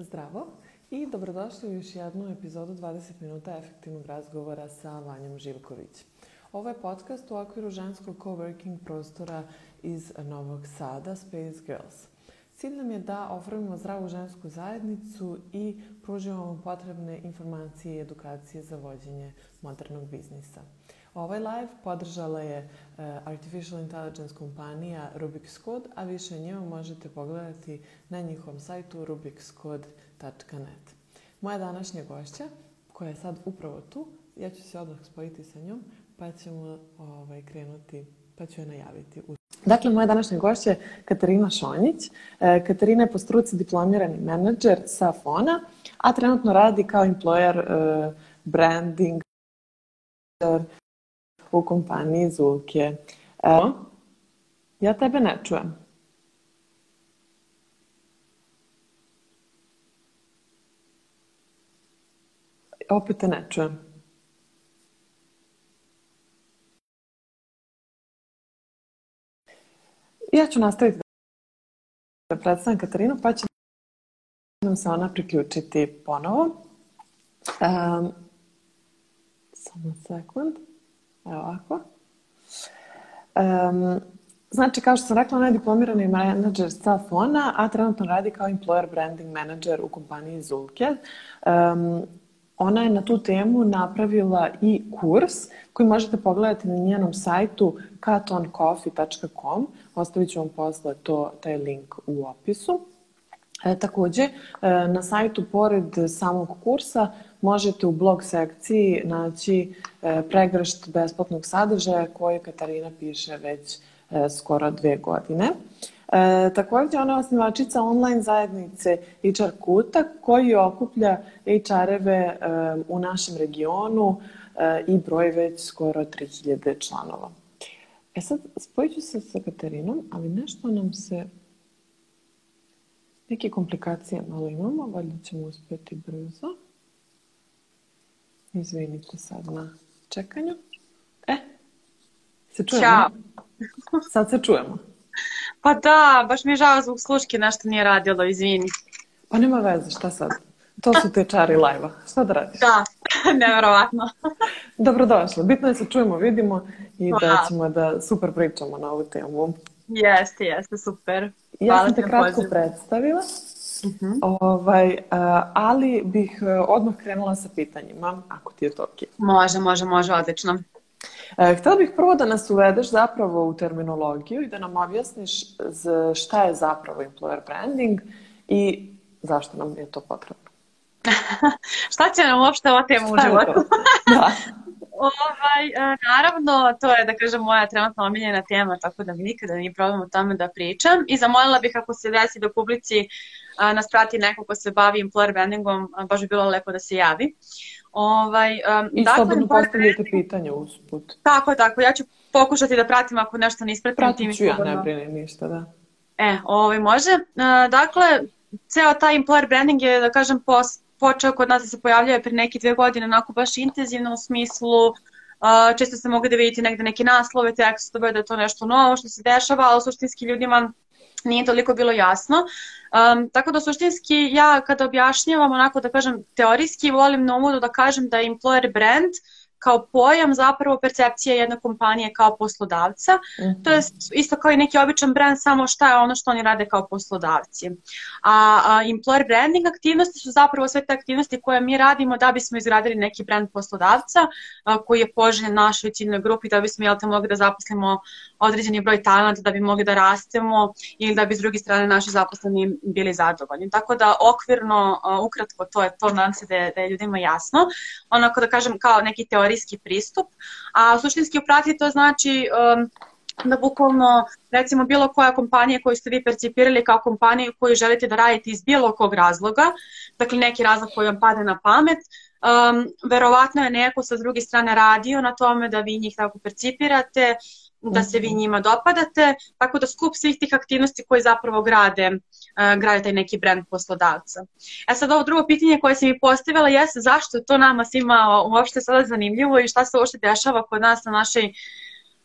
Zdravo i dobrodošli u još jednu epizodu 20 minuta efektivnog razgovora sa Vanjom Živković. Ovo je podcast u okviru ženskog coworking prostora iz Novog Sada, Space Girls. Cilj nam je da oformimo zdravu žensku zajednicu i pružimo vam potrebne informacije i edukacije za vođenje modernog biznisa. Ovaj live podržala je uh, Artificial Intelligence kompanija Rubik's Code, a više njima možete pogledati na njihovom sajtu rubikscode.net. Moja današnja gošća, koja je sad upravo tu, ja ću se odmah spojiti sa njom, pa ćemo ovaj, krenuti, pa ću je najaviti. Dakle, moja današnja gošća je Katarina Šonjić. E, Katarina je po struci diplomirani menadžer sa FONA, a trenutno radi kao employer e, branding u kompaniji Zulke. Evo, ja tebe ne čujem. Opet te ne čujem. Ja ću nastaviti da predstavim Katarinu, pa će nam se ona priključiti ponovo. Um, samo sekund. Evo ovako. Um, znači, kao što sam rekla, ona je diplomirani menadžer sa Fona, a trenutno radi kao employer branding manager u kompaniji Zulke. Um, ona je na tu temu napravila i kurs koji možete pogledati na njenom sajtu katoncoffee.com. Ostavit ću vam posle to, taj link u opisu. E, takođe, e, na sajtu, pored samog kursa, možete u blog sekciji naći e, pregršt besplatnog sadržaja koje Katarina piše već e, skoro dve godine. E, takođe, ona je osnivačica online zajednice HR Kuta koji okuplja HR-eve e, u našem regionu e, i broj već skoro 3000 članova. E sad, spojit ću se sa Katarinom, ali nešto nam se... Neke komplikacije malo imamo, valjda ćemo uspeti brzo. Izvinite sad na čekanju. E, se čujemo? Ćao. Sad se čujemo. Pa da, baš mi je žao zbog sluške nešto nije radilo, izvini. Pa nema veze, šta sad? To su te čari live-a. Šta da radiš? Da, neverovatno. Dobrodošla. Bitno je da se čujemo, vidimo i da ćemo da super pričamo na ovu temu. Jeste, jeste, super. Ja sam te kratko pozivu. predstavila, Mhm. ovaj, a, ali bih e, odmah krenula sa pitanjima, ako ti je to okej. Može, može, može, odlično. E, Htela bih prvo da nas uvedeš zapravo u terminologiju i da nam objasniš šta je zapravo employer branding i zašto nam je to potrebno. Šta će nam uopšte ova tema u životu? Da. Ovaj, e, naravno, to je, da kažem, moja trenutno omiljena tema, tako da mi nikada nije problem o tome da pričam. I zamolila bih ako se desi da publici a, nas prati neko ko se bavi employer brandingom, a, baš bi bilo lepo da se javi. Ovaj, um, I dakle, slobodno employer postavljajte pitanje usput. Tako, tako. Ja ću pokušati da pratim ako nešto ne ispratim. Pratit ću ja, slobodno- ne brini ništa, da. E, ovaj, može. E, dakle, ceo taj employer branding je, da kažem, pos, počeo kod nas da se pojavljuje pre neke dve godine, onako baš intenzivno u smislu Uh, često ste mogli da vidite negde neke naslove, tekstove, da je to nešto novo što se dešava, ali suštinski ljudima nije toliko bilo jasno. Um, tako da suštinski ja kada objašnjavam onako da kažem teorijski volim na uvodu da kažem da je employer brand kao pojam zapravo percepcija jedne kompanije kao poslodavca. Mhm. To je isto kao i neki običan brand, samo šta je ono što oni rade kao poslodavci. A, a employer branding aktivnosti su zapravo sve te aktivnosti koje mi radimo da bismo izgradili neki brand poslodavca a, koji je poželjen našoj ciljnoj grupi da bismo jel te mogli da zaposlimo određeni broj talenata da bi mogli da rastemo ili da bi s druge strane naši zaposleni bili zadovoljni. Tako da okvirno, a, ukratko to je to, nadam se da je, da je ljudima jasno. Onako da kažem kao neki teorijski pristup, a suštinski u praksi to znači um, da bukvalno recimo bilo koja kompanija koju ste vi percipirali kao kompaniju koju želite da radite iz bilo kog razloga, dakle neki razlog koji vam pade na pamet, um, verovatno je neko sa druge strane radio na tome da vi njih tako percipirate, da se vi njima dopadate, tako da skup svih tih aktivnosti koje zapravo grade, uh, grade taj neki brand poslodavca. E sad ovo drugo pitanje koje sam mi postavila jeste zašto je to nama svima uopšte sada zanimljivo i šta se uopšte dešava kod nas na našoj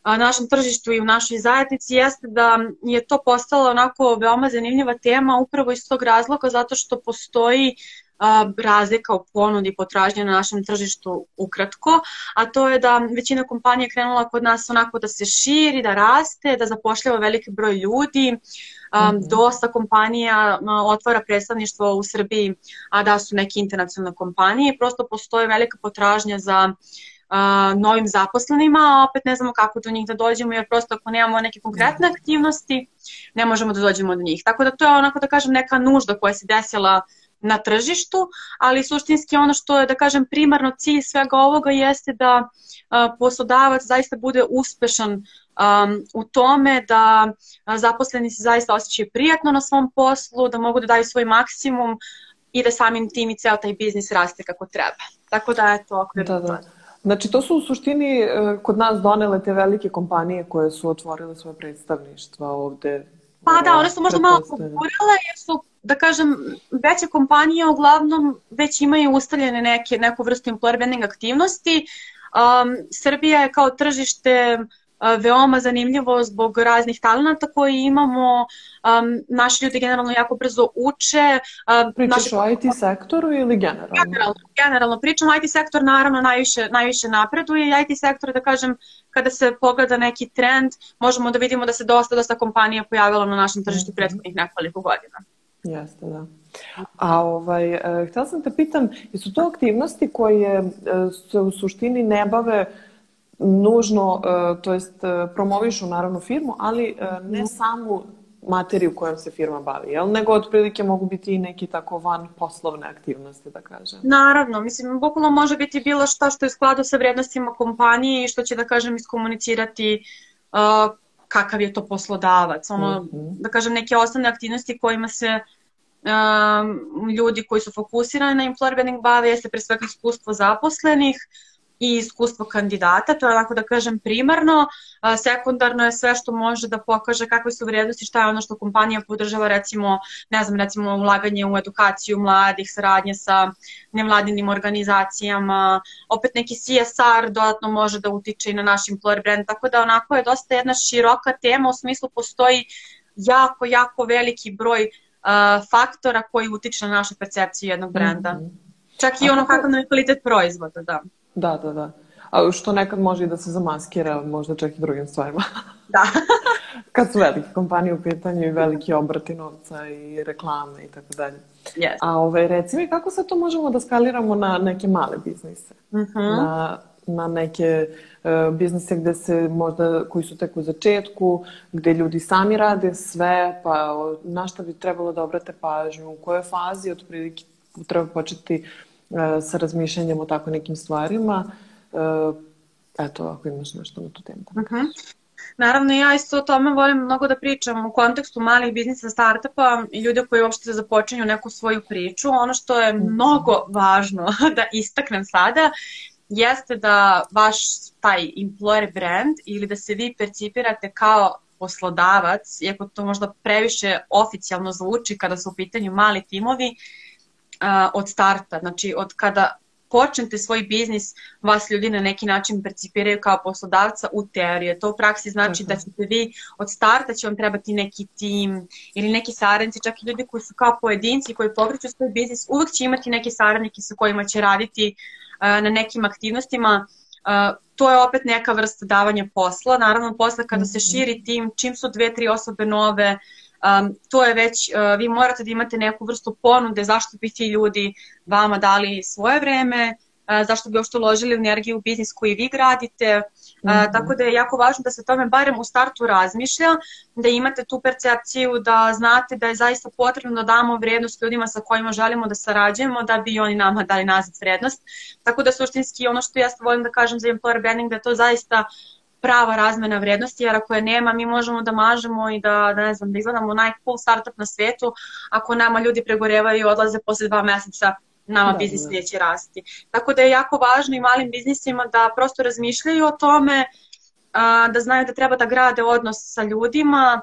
na našem tržištu i u našoj zajednici jeste da je to postala onako veoma zanimljiva tema upravo iz tog razloga zato što postoji razlika u ponudi i potražnje na našem tržištu ukratko, a to je da većina kompanija krenula kod nas onako da se širi, da raste, da zapošljava veliki broj ljudi, Um, dosta kompanija otvara predstavništvo u Srbiji, a da su neke internacionalne kompanije. Prosto postoji velika potražnja za uh, novim zaposlenima, a opet ne znamo kako do njih da dođemo, jer prosto ako nemamo neke konkretne aktivnosti, ne možemo da dođemo do njih. Tako da to je onako da kažem neka nužda koja se desila na tržištu, ali suštinski ono što je, da kažem, primarno cilj svega ovoga jeste da poslodavac zaista bude uspešan um, u tome da zaposleni se zaista osjećaju prijatno na svom poslu, da mogu da daju svoj maksimum i da samim tim i ceo taj biznis raste kako treba. Tako da je to okvirno. Da, da. Znači, to su u suštini e, kod nas donele te velike kompanije koje su otvorile svoje predstavništva ovde. Pa da, one su možda malo pogurale jer su da kažem, veće kompanije uglavnom već imaju ustaljene neke, neku vrstu employer branding aktivnosti. Um, Srbija je kao tržište veoma zanimljivo zbog raznih talenata koji imamo. Um, naši ljudi generalno jako brzo uče. Um, Pričaš naši... o IT sektoru ili generalno? Generalno, generalno pričam. IT sektor naravno najviše, najviše napreduje IT sektor, da kažem, kada se pogleda neki trend, možemo da vidimo da se dosta, dosta kompanija pojavilo na našem tržištu mm -hmm. prethodnih nekoliko godina. Jeste, da. A ovaj, e, htela sam te pitam, jesu to aktivnosti koje e, se u suštini ne bave nužno, e, to jest promovišu naravno firmu, ali ne mhm. samu materiju kojom se firma bavi, jel? nego otprilike mogu biti i neki tako van poslovne aktivnosti, da kažem. Naravno, mislim, bukvalno može biti bilo šta što je u skladu sa vrednostima kompanije i što će, da kažem, iskomunicirati uh, kakav je to poslodavac. Ono, mm -hmm. da kažem, neke osnovne aktivnosti kojima se um, ljudi koji su fokusirani na employer branding bave jeste pre svega iskustvo zaposlenih, i iskustvo kandidata, to je onako da kažem primarno, sekundarno je sve što može da pokaže kakve su vrednosti, šta je ono što kompanija podržava, recimo, ne znam, recimo ulaganje u edukaciju mladih, saradnje sa nevladinim organizacijama, opet neki CSR dodatno može da utiče i na naš employer brand, tako da onako je dosta jedna široka tema, u smislu postoji jako, jako veliki broj uh, faktora koji utiče na našu percepciju jednog brenda. Mm -hmm. Čak i ono kakav nam je kvalitet proizvoda, da. Da, da, da. A što nekad može i da se zamaskira, možda čak i drugim stvarima. Da. Kad su velike kompanije u pitanju i veliki obrati novca i reklame i tako dalje. Yes. A ovaj, reci mi, kako se to možemo da skaliramo na neke male biznise? Uh mhm. -huh. Na, na neke uh, biznise gde se možda, koji su tek u začetku, gde ljudi sami rade sve, pa na šta bi trebalo da obrate pažnju, u kojoj fazi otprilike treba početi E, sa razmišljanjem o tako nekim stvarima. E, eto, ako imaš nešto na tu temu. Uh -huh. Naravno, ja isto o tome volim mnogo da pričam u kontekstu malih biznisa, startupa i ljudi koji uopšte započinju neku svoju priču. Ono što je mhm. mnogo važno da istaknem sada jeste da vaš taj employer brand ili da se vi percipirate kao poslodavac, iako to možda previše oficijalno zvuči kada su u pitanju mali timovi, uh, od starta, znači od kada počnete svoj biznis, vas ljudi na neki način percipiraju kao poslodavca u teoriji. To u praksi znači da ćete vi od starta će vam trebati neki tim ili neki saradnici, čak i ljudi koji su kao pojedinci koji pokreću svoj biznis, uvek će imati neke saradnike sa kojima će raditi na nekim aktivnostima. to je opet neka vrsta davanja posla. Naravno, posle kada se mhm. širi tim, čim su dve, tri osobe nove, um, to je već, uh, vi morate da imate neku vrstu ponude zašto bi ti ljudi vama dali svoje vreme, uh, zašto bi uopšte uložili energiju u biznis koji vi gradite, Mm -hmm. tako da je jako važno da se tome barem u startu razmišlja, da imate tu percepciju da znate da je zaista potrebno da damo vrednost ljudima sa kojima želimo da sarađujemo da bi oni nama dali nazad vrednost. Tako da suštinski ono što ja volim da kažem za employer branding da to zaista prava razmena vrednosti, jer ako je nema, mi možemo da mažemo i da, da ne znam, da izgledamo najcool startup na svetu, ako nama ljudi pregorevaju i odlaze posle dva meseca nama da, biznis da. neće rasti. Tako da je jako važno i malim biznisima da prosto razmišljaju o tome da znaju da treba da grade odnos sa ljudima,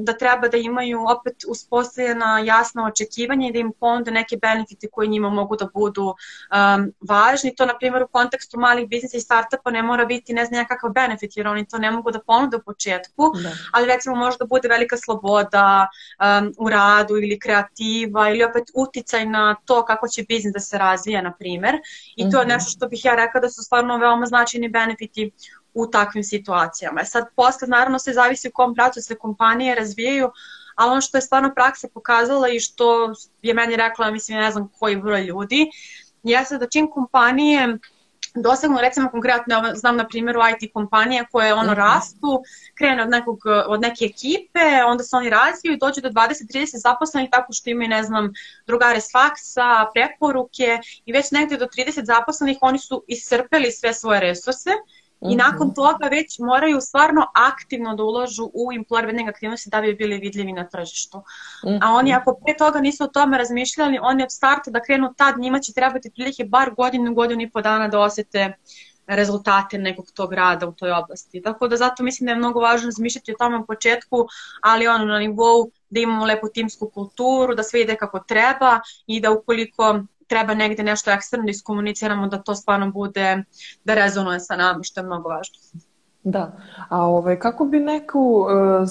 da treba da imaju opet uspostavljena jasna očekivanja i da im ponude neke benefite koji njima mogu da budu važni. To, na primjer, u kontekstu malih biznisa i startupa ne mora biti ne znam nekakav benefit, jer oni to ne mogu da ponude u početku, da. ali recimo može da bude velika sloboda u radu ili kreativa ili opet uticaj na to kako će biznis da se razvija, na primjer. I to je mhm. nešto što bih ja rekla da su stvarno veoma značajni benefiti u takvim situacijama. E sad, posle, naravno, se zavisi u kom pracu se kompanije razvijaju, ali ono što je stvarno praksa pokazala i što je meni rekla, mislim, ne znam koji broj ljudi, jeste da čim kompanije dosegnu, recimo konkretno, znam na primjeru IT kompanije koje ono mhm. rastu, krene od, nekog, od neke ekipe, onda se oni razviju i dođu do 20-30 zaposlenih tako što imaju, ne znam, drugare s faksa, preporuke i već negde do 30 zaposlenih oni su iscrpeli sve svoje resurse I nakon mhm. toga već moraju stvarno aktivno da uložu u employer branding aktivnosti da bi bili vidljivi na tržištu. A oni mhm. ako pre toga nisu o tome razmišljali, oni od starta da krenu tad, njima će trebati prilike bar godinu, godinu i po dana da osete rezultate nekog tog rada u toj oblasti. Tako da zato mislim da je mnogo važno razmišljati o tome u početku, ali ono na nivou da imamo lepu timsku kulturu, da sve ide kako treba i da ukoliko treba negde nešto eksterno da iskomuniciramo da to stvarno bude, da rezonuje sa nama, što je mnogo važno. Da, a ovaj, kako bi neku uh,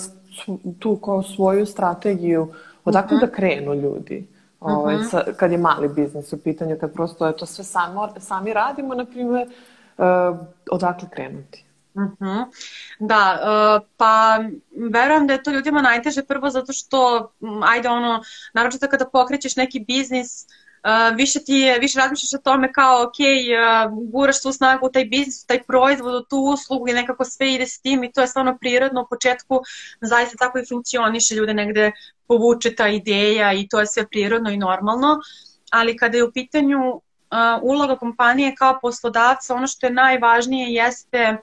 tu kao svoju strategiju, odakle uh mhm. -huh. da krenu ljudi? Ovaj, uh mhm. -huh. sa, kad je mali biznis u pitanju, kad prosto je to sve samo, sami radimo, na primjer, uh, odakle krenuti? Uh mhm. -huh. Da, uh, pa verujem da je to ljudima najteže prvo zato što, ajde ono, naročito kada pokrećeš neki biznis, Uh, više ti je, više razmišljaš o tome kao, ok, guraš svu snagu u taj biznis, u taj proizvod, u tu uslugu i nekako sve ide s tim i to je stvarno prirodno. U početku, zaista tako i funkcioniše, ljude negde povuče ta ideja i to je sve prirodno i normalno, ali kada je u pitanju uloga kompanije kao poslodavca, ono što je najvažnije jeste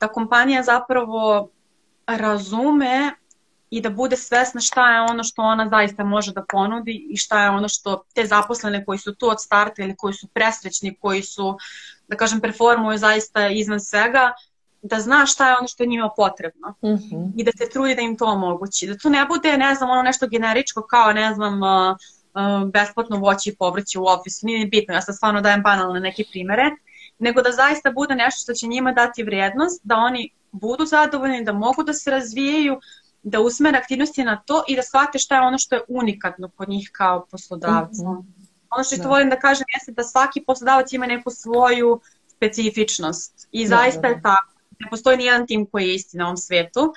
da kompanija zapravo razume i da bude svesna šta je ono što ona zaista može da ponudi i šta je ono što te zaposlene koji su tu od starta ili koji su presrećni, koji su, da kažem, performuju zaista izvan svega, da zna šta je ono što je njima potrebno mm -hmm. i da se trudi da im to omogući. Da to ne bude, ne znam, ono nešto generičko kao, ne znam, uh, uh, besplatno voće i povrće u ofisu, nije bitno, ja sad stvarno dajem banalne neke primere, nego da zaista bude nešto što će njima dati vrijednost, da oni budu zadovoljni, da mogu da se razvijaju, da usmere aktivnosti na to i da shvate šta je ono što je unikatno kod njih kao poslodavca. Mm -hmm. Ono što da. volim da kažem jeste da svaki poslodavac ima neku svoju specifičnost i da, zaista da, da. je tako. Ne postoji ni jedan tim koji je isti na ovom svetu.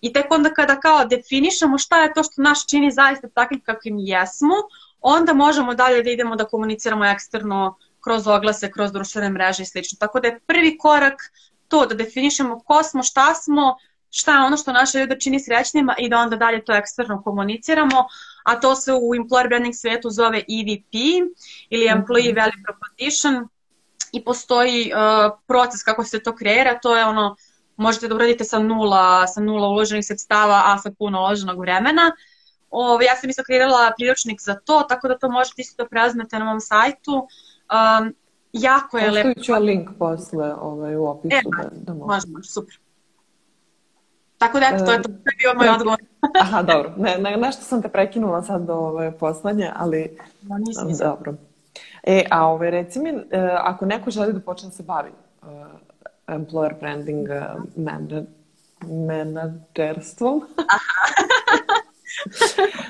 I tek onda kada kao definišemo šta je to što naš čini zaista takvim kakvim jesmo, onda možemo dalje da idemo da komuniciramo eksterno kroz oglase, kroz društvene mreže i slično. Tako da je prvi korak to da definišemo ko smo, šta smo, šta ono što naše ljude čini srećnima i da onda dalje to eksterno komuniciramo, a to se u employer branding svetu zove EVP ili Employee mhm. Value Proposition i postoji uh, proces kako se to kreira, to je ono možete da uradite sa nula, sa nula uloženih sredstava, a sa puno uloženog vremena. Ove, ja sam isto kreirala priručnik za to, tako da to možete isto da preuzmete na mom sajtu. Um, jako je lepo. Ostavit ću link posle ovaj, u opisu. E, da, da može, može, super. Tako da, eto, to je to, je bio moj odgovor. Aha, dobro. Ne, ne, nešto sam te prekinula sad do ove poslednje, ali... No, nisam, nisam. Dobro. E, a ove, reci mi, e, ako neko želi da počne da se bavi uh, employer branding uh, man, menadžerstvom,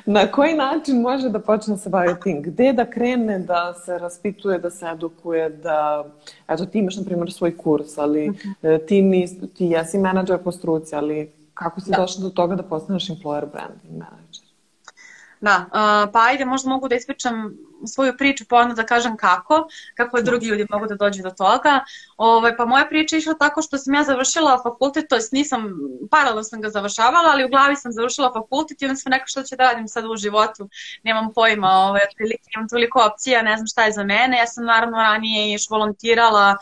na koji način može da počne da se bavi tim? Gde da krene da se raspituje, da se edukuje, da... Eto, ti imaš, na primjer, svoj kurs, ali mhm. ti, nis, ti jesi menadžer po struci, ali Kako si da. došla do toga da postaneš employer branding manager? Da, uh, pa ajde, možda mogu da ispričam svoju priču, pa onda da kažem kako, kako da. drugi ljudi mogu da dođu do toga. Ove, ovaj, pa moja priča je išla tako što sam ja završila fakultet, to jest nisam, paralelno sam ga završavala, ali u glavi sam završila fakultet i onda sam rekla što ću da radim sad u životu, nemam pojma, ove, ovaj, otprilike imam toliko opcija, ne znam šta je za mene. Ja sam naravno ranije još volontirala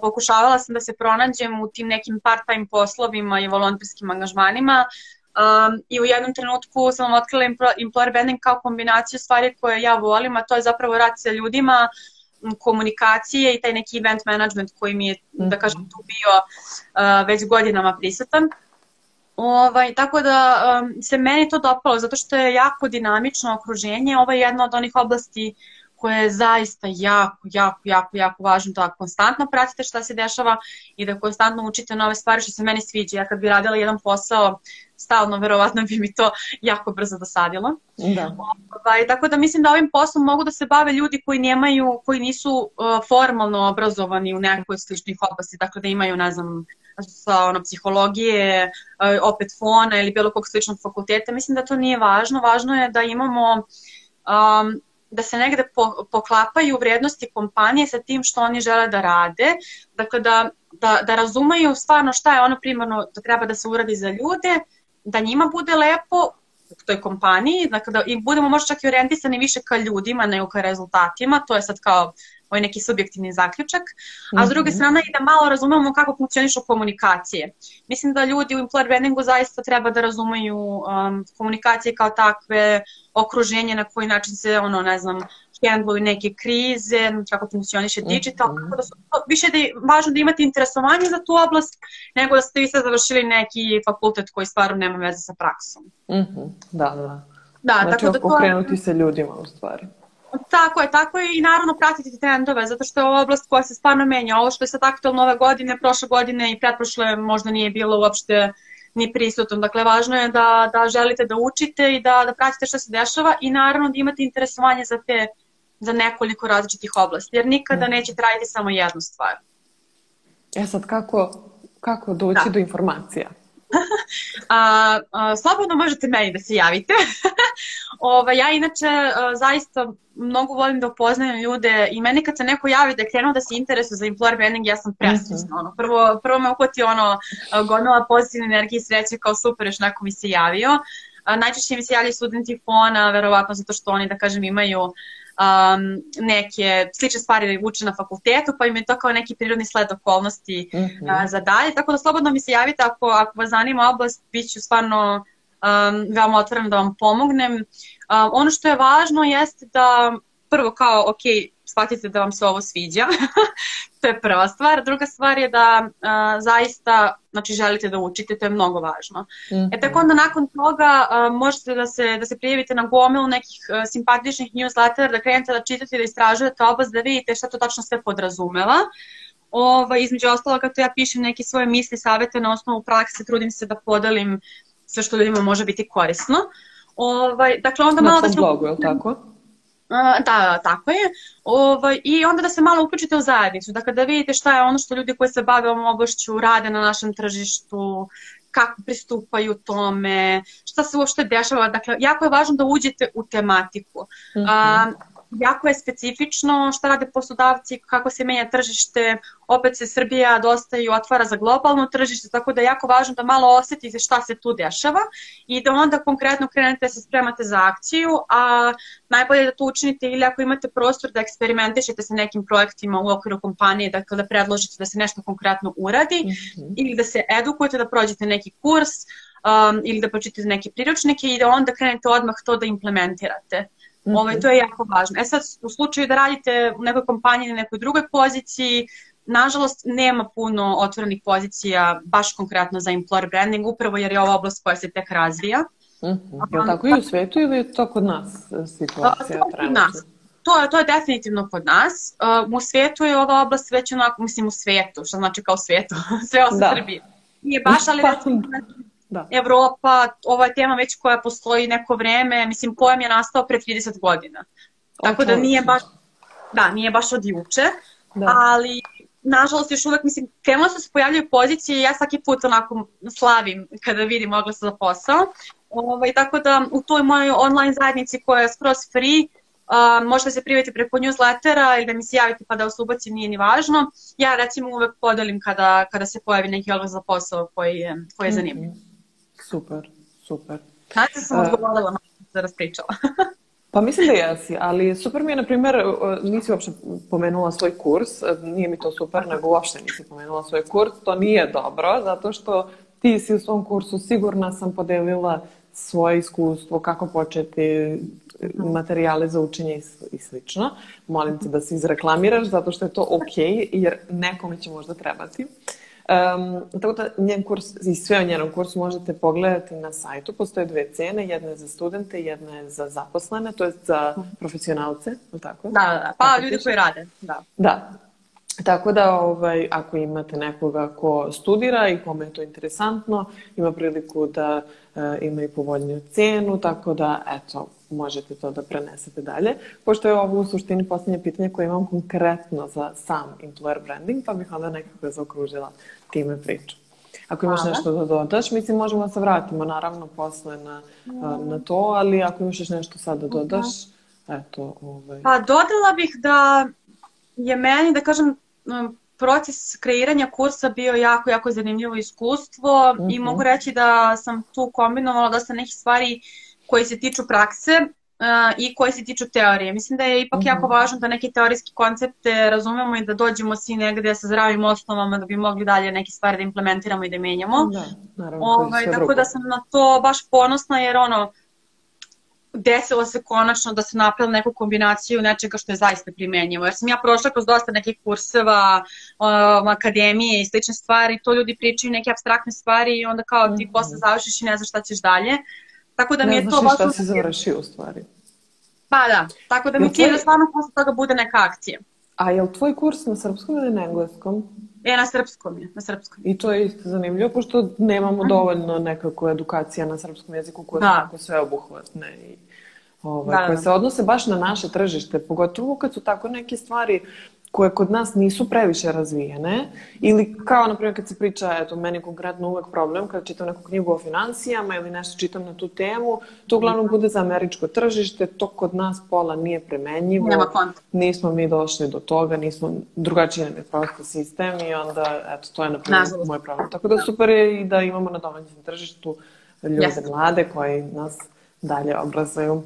pokušavala sam da se pronađem u tim nekim part-time poslovima i volonterskim angažmanima um, i u jednom trenutku sam otkrila employer branding kao kombinaciju stvari koje ja volim, a to je zapravo rad sa ljudima, komunikacije i taj neki event management koji mi je, da kažem, tu bio uh, već godinama prisutan. Ovaj, tako da um, se meni to dopalo zato što je jako dinamično okruženje. Ovo je jedna od onih oblasti koja je zaista jako, jako, jako, jako važno da konstantno pratite šta se dešava i da konstantno učite nove stvari što se meni sviđa. Ja kad bi radila jedan posao stalno, verovatno bi mi to jako brzo dosadilo. Da. Ovaj, tako da mislim da ovim poslom mogu da se bave ljudi koji nemaju, koji nisu uh, formalno obrazovani u nekoj sličnih oblasti, dakle da imaju, ne znam, sa ono, psihologije, uh, opet fona ili bilo kog sličnog fakulteta. Mislim da to nije važno. Važno je da imamo um, da se negde po, poklapaju vrednosti kompanije sa tim što oni žele da rade. Dakle, da, da, da razumeju stvarno šta je ono primarno da treba da se uradi za ljude, da njima bude lepo u toj kompaniji, dakle da i budemo možda čak i orijentisani više ka ljudima nego ka rezultatima, to je sad kao ovaj neki subjektivni zaključak, a s druge mhm. strane i da malo razumemo kako funkcionišu komunikacije. Mislim da ljudi u employer brandingu zaista treba da razumeju um, komunikacije kao takve, okruženje na koji način se, ono, ne znam, hendluju neke krize, kako funkcioniše digital, mm -hmm. tako da su više da je važno da imate interesovanje za tu oblast, nego da ste vi sad završili neki fakultet koji stvarno nema veze sa praksom. Mm -hmm. Da, da. Da, znači, tako da to... okrenuti se ljudima u stvari. Tako je, tako je i naravno pratiti trendove, zato što je ova oblast koja se stvarno menja. Ovo što je sad aktualno ove godine, prošle godine i pretprošle možda nije bilo uopšte ni prisutno. Dakle, važno je da, da želite da učite i da, da pratite šta se dešava i naravno da imate interesovanje za te za nekoliko različitih oblasti, jer nikada mm. nećete raditi samo jednu stvar. E sad, kako, kako doći da. do informacija? A, a, slobodno možete meni da se javite. Ova, ja inače a, zaista mnogo volim da upoznajem ljude i meni kad se neko javi da je krenuo da se interesuje za employer branding, ja sam presrećna. Mm -hmm. ono, prvo, prvo me uhvati ono gomila pozitivne energije i sreće kao super, još neko mi se javio. A, najčešće mi se javljaju studenti fona, verovatno zato što oni, da kažem, imaju uh, um, neke slične stvari uče na fakultetu, pa im je to kao neki prirodni sled okolnosti mm -hmm. uh, za dalje. Tako da slobodno mi se javite ako, ako vas zanima oblast, bit ću stvarno um, veoma otvorena da vam pomognem. Um, ono što je važno jeste da prvo kao, ok, shvatite da vam se ovo sviđa. to je prva stvar. Druga stvar je da a, zaista znači, želite da učite, to je mnogo važno. Mm -hmm. E tako onda nakon toga a, možete da se, da se prijavite na gomilu nekih a, simpatičnih newslettera, da krenete da čitate, da istražujete oblast, da vidite šta to tačno sve podrazumeva. Ova, između ostalo, kako ja pišem neke svoje misli, savete na osnovu prakse, trudim se da podelim sve što ljudima može biti korisno. Ovaj, dakle, onda na malo da se... blogu, je li tako? Da, tako je. Ovaj, I onda da se malo uključite u zajednicu, da vidite šta je ono što ljudi koji se bave ovom oblašću rade na našem tržištu, kako pristupaju tome, šta se uopšte dešava. Dakle, jako je važno da uđete u tematiku. Mm -hmm. um, jako je specifično šta rade poslodavci, kako se menja tržište, opet se Srbija dosta i otvara za globalno tržište, tako da je jako važno da malo osetite šta se tu dešava i da onda konkretno krenete da se spremate za akciju, a najbolje je da to učinite ili ako imate prostor da eksperimentišete sa nekim projektima u okviru kompanije, dakle da predložite da se nešto konkretno uradi mm -hmm. ili da se edukujete, da prođete neki kurs, um, ili da pročitate neke priručnike i da onda krenete odmah to da implementirate. Mm -hmm. Ovaj, to je jako važno. E sad, u slučaju da radite u nekoj kompaniji na nekoj drugoj poziciji, nažalost nema puno otvorenih pozicija baš konkretno za employer branding, upravo jer je ova oblast koja se tek razvija. Mm -hmm. Je li tako i u svetu ili je to kod nas e, situacija? To kod nas. To je, to je definitivno kod nas. Uh, u svetu je ova oblast već onako, mislim u svetu, što znači kao svetu, sve osim da. Srbije. Nije baš, ali pa, recimo, da. Evropa, ova je tema već koja postoji neko vreme, mislim pojam je nastao pre 30 godina. Tako da nije baš, da, nije baš od juče, da. ali nažalost još uvek, mislim, krenulo se da se pojavljaju pozicije i ja svaki put onako slavim kada vidim oglasa za posao. Ovaj, tako da u toj mojoj online zajednici koja je skroz free, Uh, možete se prijaviti preko newslettera ili da mi se javite pa da vas ubacim, nije ni važno. Ja recimo uvek podelim kada, kada se pojavi neki oglas za posao koji je, koji je zanimljiv. Mm -hmm. Super, super. Znači sam odgovorila na se raspričala. Pa mislim da jesi, ali super mi je, na primjer, nisi uopšte pomenula svoj kurs, nije mi to super, nego uopšte nisi pomenula svoj kurs, to nije dobro, zato što ti si u svom kursu sigurna sam podelila svoje iskustvo, kako početi, materijale za učenje i slično. Molim te da se izreklamiraš zato što je to ok, jer nekome će možda trebati. Um, tako da njen kurs i sve o njenom kursu možete pogledati na sajtu. Postoje dve cene, jedna je za studente, jedna je za zaposlene, to je za profesionalce, tako? Da, da, pa tako ljudi koji rade, da. Da, Tako da, ovaj, ako imate nekoga ko studira i kome je to interesantno, ima priliku da e, ima i povoljniju cenu, tako da, eto, možete to da prenesete dalje. Pošto je ovo u suštini poslednje pitanje koje imam konkretno za sam employer branding, pa bih onda nekako zaokružila time priču. Ako imaš Hvala. nešto da dodaš, mislim možemo da se vratimo naravno posle na, na to, ali ako imaš još nešto sad da dodaš, eto. Ovaj... Pa dodala bih da je meni, da kažem, proces kreiranja kursa bio jako, jako zanimljivo iskustvo mm -hmm. i mhm. mogu reći da sam tu kombinovala dosta nekih stvari koje se tiču prakse uh, i koje se tiču teorije. Mislim da je ipak mm -hmm. jako važno da neke teorijske koncepte razumemo i da dođemo svi negde sa zdravim osnovama da bi mogli dalje neke stvari da implementiramo i da menjamo. Da, naravno. Ovaj, tako da sam na to baš ponosna jer ono, desilo se konačno da se napravila neku kombinaciju nečega što je zaista primenjivo. Jer sam ja prošla kroz dosta nekih kurseva, um, akademije i slične stvari, to ljudi pričaju neke abstraktne stvari i onda kao ti -hmm. posle završiš i ne znaš šta ćeš dalje. Tako da ne mi je to baš... Šta si završio u stvari. Pa da, tako da mi cilj da stvarno posle toga bude neka akcija. A je li tvoj kurs na srpskom ili na engleskom? Je, na srpskom je, na srpskom. I to je isto zanimljivo, pošto nemamo dovoljno nekako edukacija na srpskom jeziku koja da. tako sve obuhvatne i ovaj, da, koje da. se odnose baš na naše tržište, pogotovo kad su tako neke stvari koje kod nas nisu previše razvijene ili kao na primjer kad se priča, eto meni konkretno uvek problem kad čitam neku knjigu o financijama ili nešto čitam na tu temu, to uglavnom bude za američko tržište, to kod nas pola nije premenjivo. Nema konta. Nismo mi došli do toga, nismo drugačiji nam je prosto sistem i onda eto to je na primjer moj problem. Tako da super je i da imamo na domaćem tržištu ljude yes. mlade koji nas dalje obrazuju.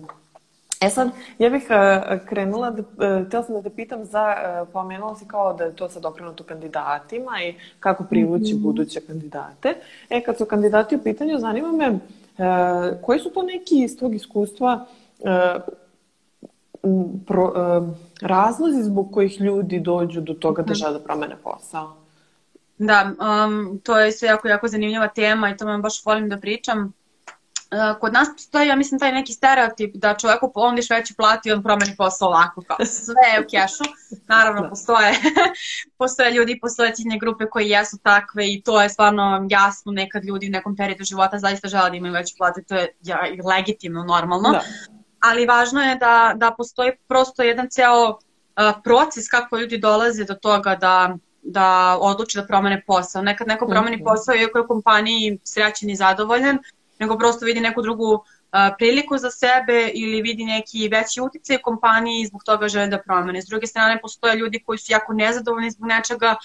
E sad, ja bih uh, krenula, da, uh, htjela sam da te pitam za, uh, pomenula si kao da je to sad okrenuto kandidatima i kako privući mm -hmm. buduće kandidate. E, kad su kandidati u pitanju, zanima me uh, koji su to neki iz tvog iskustva uh, pro, uh, razlozi zbog kojih ljudi dođu do toga da mhm. žele da promene posao? Da, um, to je sve jako, jako zanimljiva tema i to vam baš volim da pričam. Eh, kod nas postoji, ja mislim, taj neki stereotip da čoveku ponudiš veću platu i on promeni posao ovako, kao sve je u kešu. Naravno, da. postoje, postoje ljudi, postoje ciljne grupe koji jesu takve i to je stvarno jasno nekad ljudi u nekom periodu života zaista žele da imaju veću platu i to je ja, legitimno, normalno. Da. Ali važno je da, da postoji prosto jedan ceo uh, proces kako ljudi dolaze do toga da da odluči da promene posao. Nekad neko promeni mhm. posao iako je u kompaniji srećen i zadovoljan, nego prosto vidi neku drugu priliku za sebe ili vidi neki veći uticaj u kompaniji i zbog toga žele da promene. S druge strane, postoje ljudi koji su jako nezadovoljni zbog nečega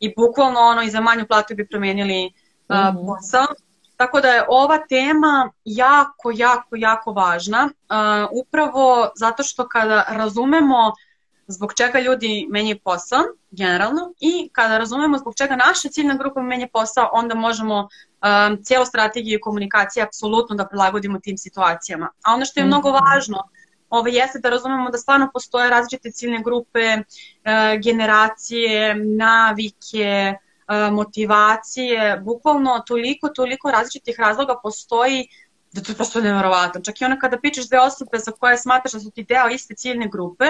i bukvalno ono i za manju platu bi promenili uh, mm -hmm. posao. Tako da je ova tema jako, jako, jako važna, uh, upravo zato što kada razumemo zbog čega ljudi menjaju posao, generalno, i kada razumemo zbog čega naša ciljna grupa menja posao, onda možemo um, cijelu strategiju komunikacije apsolutno da prilagodimo tim situacijama. A ono što je mnogo mhm. važno, ovo ovaj, jeste da razumemo da stvarno postoje različite ciljne grupe, uh, generacije, navike, uh, motivacije, bukvalno toliko, toliko različitih razloga postoji da to je prosto nevjerovatno. Čak i ono kada pičeš dve osobe za koje smatraš da su ti deo iste ciljne grupe,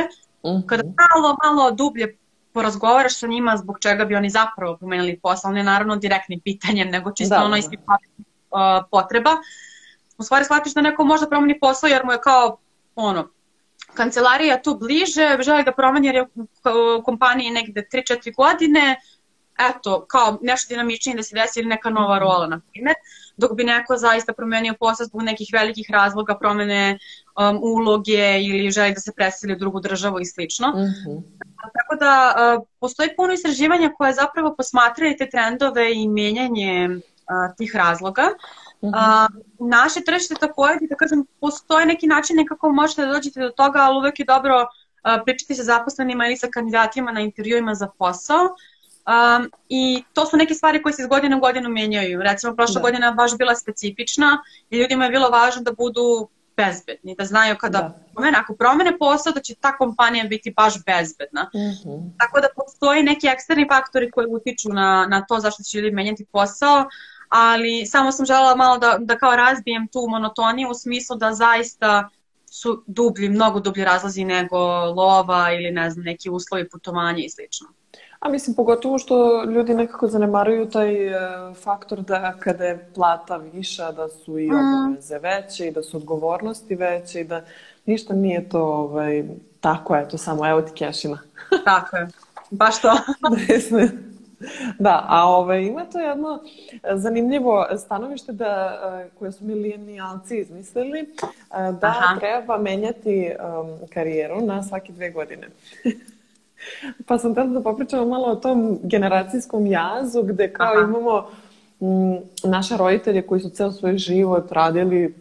kada malo, malo dublje porazgovaraš sa njima zbog čega bi oni zapravo pomenuli posao, ne naravno direktnim pitanjem, nego čisto da, ono da. uh, potreba. U stvari shvatiš da neko možda promeni posao jer mu je kao ono, kancelarija tu bliže, želi da promeni jer je u kompaniji negde 3-4 godine, eto, kao nešto dinamičnije da se desi ili neka nova rola, na primjer, dok bi neko zaista promenio posao zbog nekih velikih razloga, promene um, uloge ili želi da se preseli u drugu državu i slično. Mm -hmm. Tako da uh, postoji puno istraživanja koje zapravo posmatraju te trendove i menjanje uh, tih razloga. Mm -hmm. uh, naše tržište takođe, da kažem, postoje neki način nekako možete da dođete do toga, ali uvek je dobro uh, pričati sa zaposlenima ili sa kandidatima na intervjuima za posao. Um, I to su neke stvari koje se iz godine u godinu menjaju. Recimo, prošla da. godina baš bila specifična i ljudima je bilo važno da budu bezbedni, da znaju kada da. promene, ako promene posao, da će ta kompanija biti baš bezbedna. Mm -hmm. Tako da postoji neki eksterni faktori koji utiču na, na to zašto će ljudi menjati posao, ali samo sam želela malo da, da kao razbijem tu monotoniju u smislu da zaista su dublji, mnogo dublji razlazi nego lova ili ne znam, neki uslovi putovanja i slično. A mislim, pogotovo što ljudi nekako zanemaruju taj e, faktor da kada je plata viša, da su i mm. obaveze veće i da su odgovornosti veće i da ništa nije to ovaj, tako, eto, samo evo ti kešina. tako je, baš to. Da, a ovaj, ima to jedno zanimljivo stanovište da, e, koje su milenijalci izmislili, e, da Aha. treba menjati um, karijeru na svake dve godine. pa sam tada da popričamo malo o tom generacijskom jazu gde kao Aha. imamo m, naše roditelje koji su ceo svoj život radili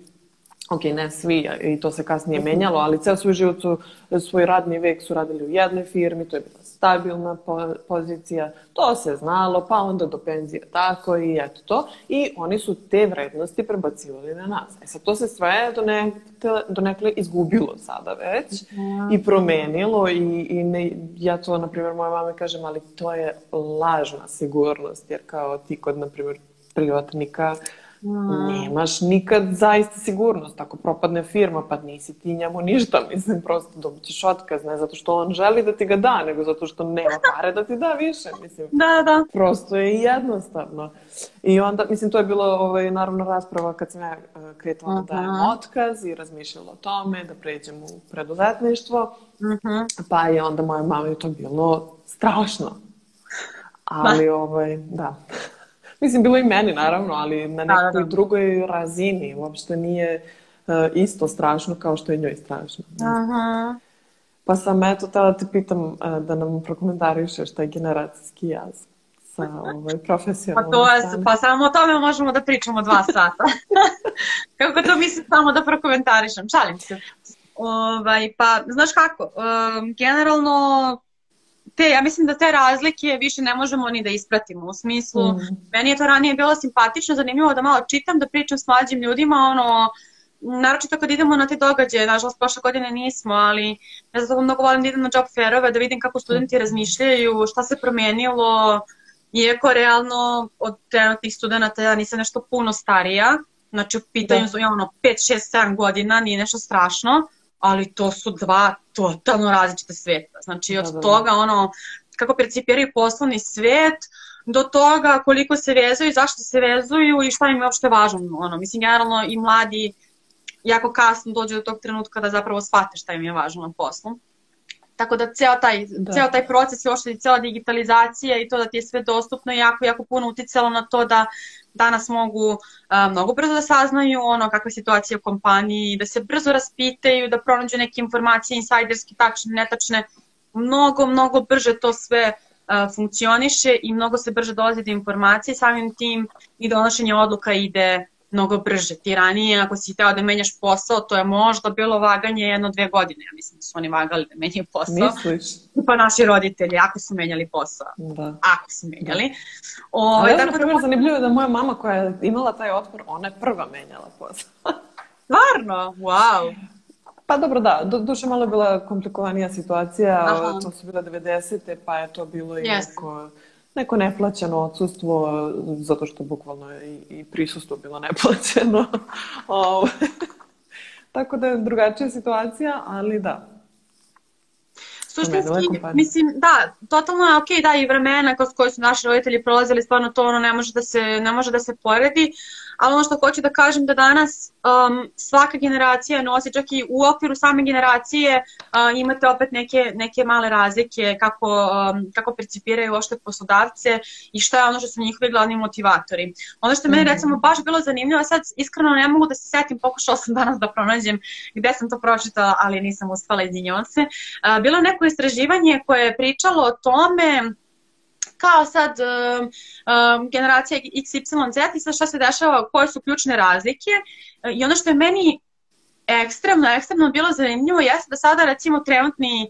ok, ne svi, i to se kasnije mhm. menjalo, ali ceo svoj život su, svoj radni vek su radili u jednoj firmi, to je stabilna po, pozicija, to se znalo, pa onda do penzije tako i eto to. I oni su te vrednosti prebacivali na nas. E sad, to se sve do nekle izgubilo sada već ja. i promenilo i, i ne, ja to, na primjer, moja mama kažem, ali to je lažna sigurnost, jer kao ti kod, na primjer, privatnika, Mm. Nemaš nikad zaista sigurnost. Ako propadne firma, pa nisi ti njemu ništa. Mislim, prosto dobit ćeš otkaz. Ne zato što on želi da ti ga da, nego zato što nema pare da ti da više. Mislim, da, da. Prosto je jednostavno. I onda, mislim, to je bilo ovaj, naravno rasprava kad sam ja uh, kretala uh -huh. da dajem otkaz i razmišljala o tome, da pređem u preduzetništvo. Uh mhm. -huh. Pa je onda moja mama je to bilo strašno. Ali, da. ovaj, da. Mislim, bilo i meni, naravno, ali na da, nekoj da, da. drugoj razini. Uopšte nije uh, isto strašno kao što je njoj strašno. Aha. Pa sam eto tada te pitam uh, da nam prokomentarišeš taj generacijski jaz sa ovaj, profesionalnom pa, to je, pa samo o tome možemo da pričamo dva sata. kako to mislim samo da prokomentarišem? Šalim se. Ovaj, pa, znaš kako, um, generalno te, ja mislim da te razlike više ne možemo ni da ispratimo. U smislu, mm. meni je to ranije bilo simpatično, zanimljivo da malo čitam, da pričam s mlađim ljudima, ono, naročito kad idemo na te događaje, nažalost prošle godine nismo, ali ja zato mnogo volim da idem na job fairove, da vidim kako studenti razmišljaju, šta se promenilo, iako realno od trenutnih studenta ja nisam nešto puno starija, znači u pitanju da. su ono 5, 6, 7 godina, nije nešto strašno, ali to su dva totalno različite sveta. Znači od da, da, da. toga ono kako percipiraju poslovni svet do toga koliko se vezuju, zašto se vezuju i šta im je uopšte važno. Ono, mislim, generalno i mladi jako kasno dođu do tog trenutka da zapravo shvate šta im je važno na poslu. Tako da ceo taj, da. ceo taj proces i uopšte cela digitalizacija i to da ti je sve dostupno jako, jako puno uticalo na to da danas mogu a, mnogo brzo da saznaju ono kakva je situacija u kompaniji, da se brzo raspitaju, da pronađu neke informacije insajderske, tačne, netačne, mnogo, mnogo brže to sve a, funkcioniše i mnogo se brže dolazi do informacije, samim tim i donošenje odluka ide mnogo brže. Ti ranije, ako si hteo da menjaš posao, to je možda bilo vaganje jedno, dve godine. Ja mislim da su oni vagali da menjaju posao. Misliš? Pa naši roditelji, ako su menjali posao. Da. Ako su menjali. Da. O, Ali ja, primjer, da... zanimljivo da moja mama koja je imala taj otpor, ona je prva menjala posao. Stvarno? Wow. Pa dobro, da, do, duše malo je bila komplikovanija situacija, Aha. to su bile 90. pa je to bilo i yes. neko neko neplaćeno odsustvo, zato što bukvalno je i, prisustvo bilo neplaćeno. Ovaj. Tako da je drugačija situacija, ali da. Suštinski, mislim, da, totalno je okej, okay, da, i vremena kroz koje su naši roditelji prolazili, stvarno to ono ne može da se, ne može da se poredi, ali ono što hoću da kažem da danas um, svaka generacija nosi, čak i u okviru same generacije uh, imate opet neke, neke male razlike kako, um, kako percipiraju ošte poslodavce i šta je ono što su njihovi glavni motivatori. Ono što je meni mhm. recimo baš bilo zanimljivo, sad iskreno ne mogu da se setim, pokušala sam danas da pronađem gde sam to pročitala, ali nisam uspela, izvinjavam se. Uh, bilo neko istraživanje koje je pričalo o tome kao sad um, um, generacija XYZ i sad šta se dešava, koje su ključne razlike. I ono što je meni ekstremno, ekstremno bilo zanimljivo jeste da sada recimo trenutni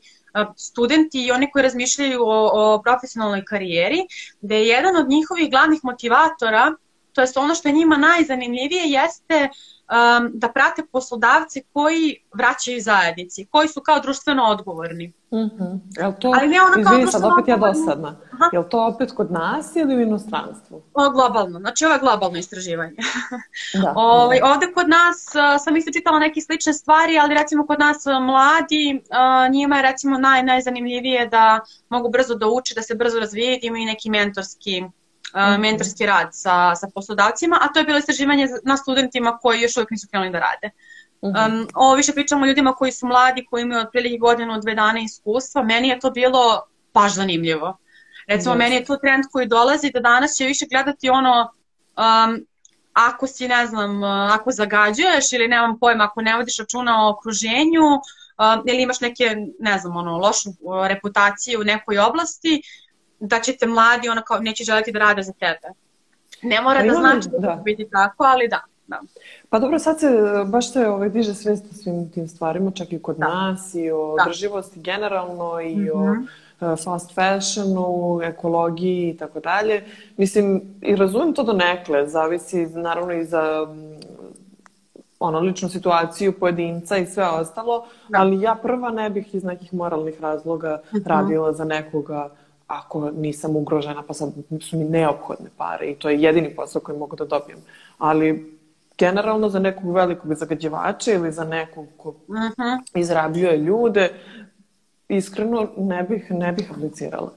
studenti i oni koji razmišljaju o, o profesionalnoj karijeri, da je jedan od njihovih glavnih motivatora, to jest ono što je njima najzanimljivije, jeste um, da prate poslodavce koji vraćaju zajednici, koji su kao društveno odgovorni. Mm -hmm. Jel to, Ali ne ono izvini sad, opet ja dosadna. Aha. Jel to opet kod nas ili u inostranstvu? O, globalno, znači ovo je globalno istraživanje. da, o, ovaj, da. Ovde kod nas uh, sam isto čitala neke slične stvari, ali recimo kod nas uh, mladi, uh, njima je recimo naj, najzanimljivije da mogu brzo da uče, da se brzo razvijaju, da imaju neki mentorski uh, mentorski rad sa, sa poslodavcima, a to je bilo istraživanje na studentima koji još uvijek nisu krenuli da rade. Um, ovo više pričamo o ljudima koji su mladi, koji imaju otprilike godinu, dve dana iskustva. Meni je to bilo baš zanimljivo. Recimo, yes. meni je to trend koji dolazi da danas će više gledati ono um, ako si, ne znam, ako zagađuješ ili nemam pojma, ako ne vodiš računa o okruženju um, ili imaš neke, ne znam, ono, lošu reputaciju u nekoj oblasti, da će te mladi ono kao neće želiti da rade za tebe. Ne mora pa da znači da, da biti tako, ali da. Da. Pa dobro, sad se baš se ovaj, diže svest o svim tim stvarima, čak i kod da. nas i o da. drživosti generalno i mm -hmm. o mhm. e, fast fashionu, ekologiji i tako dalje. Mislim, i razumem to do nekle, zavisi naravno i za mm, ono, ličnu situaciju pojedinca i sve ostalo, da. ali ja prva ne bih iz nekih moralnih razloga mm -hmm. radila za nekoga ako nisam ugrožena, pa sad su mi neophodne pare i to je jedini posao koji mogu da dobijem. Ali generalno za nekog velikog zagađivača ili za nekog ko uh mhm. -huh. izrabljuje ljude, iskreno ne bih, ne bih aplicirala.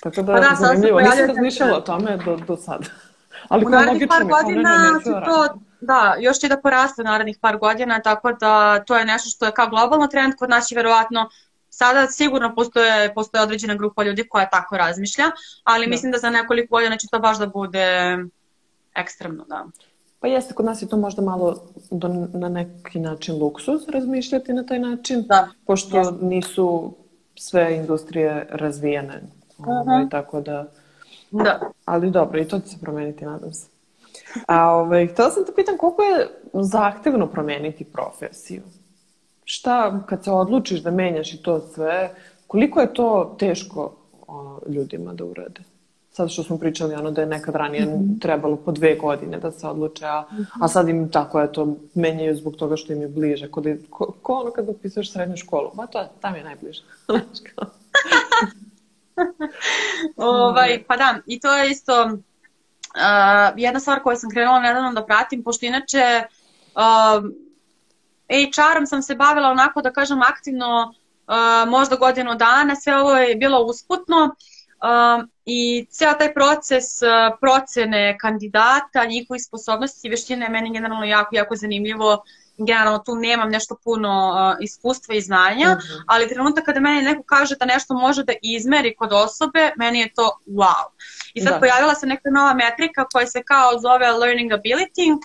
Tako da, pa da zanimljivo. Nisam razmišljala o tome do, do sada. Ali u narednih par godina će to, da, još će da poraste u narednih par godina, tako da to je nešto što je kao globalno trend, kod nas je verovatno Sada sigurno postoje, postoje određena grupa ljudi koja tako razmišlja, ali da. mislim da za nekoliko godina će to baš da bude ekstremno, da. Pa jeste, kod nas je to možda malo do, na neki način luksuz razmišljati na taj način, da. pošto jeste. nisu sve industrije razvijene. Uh -huh. ovaj, tako da... Da. Ali dobro, i to će se promeniti, nadam se. A ovaj, htela sam te pitan koliko je zahtevno promeniti profesiju? Šta kad se odlučiš da menjaš i to sve, koliko je to teško o, ljudima da urade? Sad što smo pričali ono da je nekad ranije mm -hmm. trebalo po dve godine da se odluče, a, mm -hmm. a sad im tako je to menjaju zbog toga što im je bliže. Kod, ko, ko ono kad upisuješ srednju školu? Ma to, tam je najbliže. ovaj, pa da, i to je isto uh, jedna stvar koju sam krenula nedavno da pratim, pošto inače uh, HR-om sam se bavila onako da kažem aktivno uh, možda godinu dana, sve ovo je bilo usputno uh, i ceo taj proces uh, procene kandidata, njihovih sposobnosti i veštine je meni generalno jako, jako zanimljivo. Generalno tu nemam nešto puno uh, iskustva i znanja, mm -hmm. ali trenutak kada meni neko kaže da nešto može da izmeri kod osobe, meni je to wow. I sad da. pojavila se neka nova metrika koja se kao zove learning ability,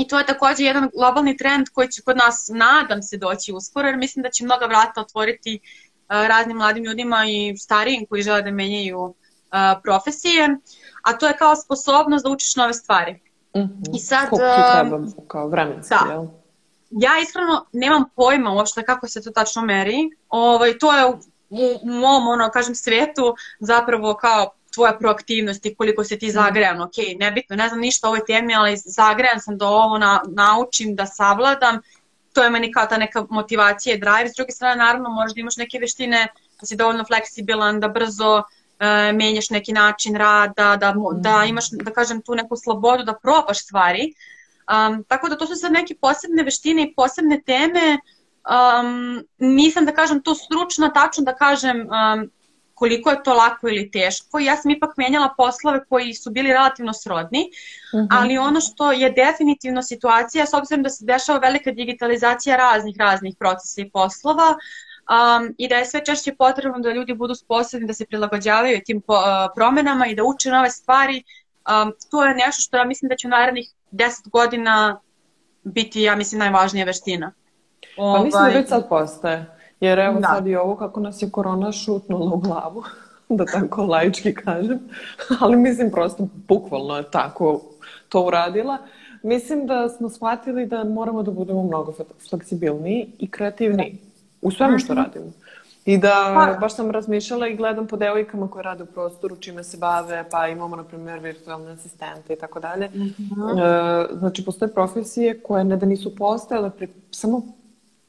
I to je takođe jedan globalni trend koji će kod nas, nadam se, doći uskoro, jer mislim da će mnoga vrata otvoriti uh, raznim mladim ljudima i starijim koji žele da menjaju uh, profesije, a to je kao sposobnost da učiš nove stvari. Mm -hmm. I sad... Koliko ti treba kao vremenski, da. jel? Ja iskreno nemam pojma uopšte kako se to tačno meri. Ovaj, to je u, u mom, ono, kažem, svetu zapravo kao tvoja proaktivnost i koliko se ti mhm. zagrejan, ok, nebitno, ne znam ništa o ovoj temi, ali zagrejan sam da ovo na, naučim, da savladam, to je meni kao ta neka motivacija i drive. S druge strane, naravno, možda imaš neke veštine, da si dovoljno fleksibilan, da brzo uh, menjaš neki način rada, da, da mhm. imaš, da kažem, tu neku slobodu da probaš stvari. Um, tako da to su sad neke posebne veštine i posebne teme. Um, nisam da kažem to stručno, tačno da kažem um, koliko je to lako ili teško. Ja sam ipak menjala poslove koji su bili relativno srodni, uh mhm. -huh. ali ono što je definitivno situacija, s obzirom da se dešava velika digitalizacija raznih, raznih procesa i poslova, um, i da je sve češće potrebno da ljudi budu sposobni da se prilagođavaju tim po, uh, promenama i da uče nove stvari, um, to je nešto što ja mislim da će u narednih 10 godina biti, ja mislim, najvažnija veština. Pa mislim da već sad postaje. Jer evo da. sad i ovo kako nas je korona šutnula u glavu, da tako laički kažem, ali mislim prosto bukvalno je tako to uradila. Mislim da smo shvatili da moramo da budemo mnogo fleksibilniji i kreativniji u svemu što mhm. radimo. I da, pa. baš sam razmišljala i gledam po devojkama koje rade u prostoru, čime se bave, pa imamo, na primjer, virtualne asistente i tako dalje. Mhm. E, znači, postoje profesije koje ne da nisu postojale pre, samo,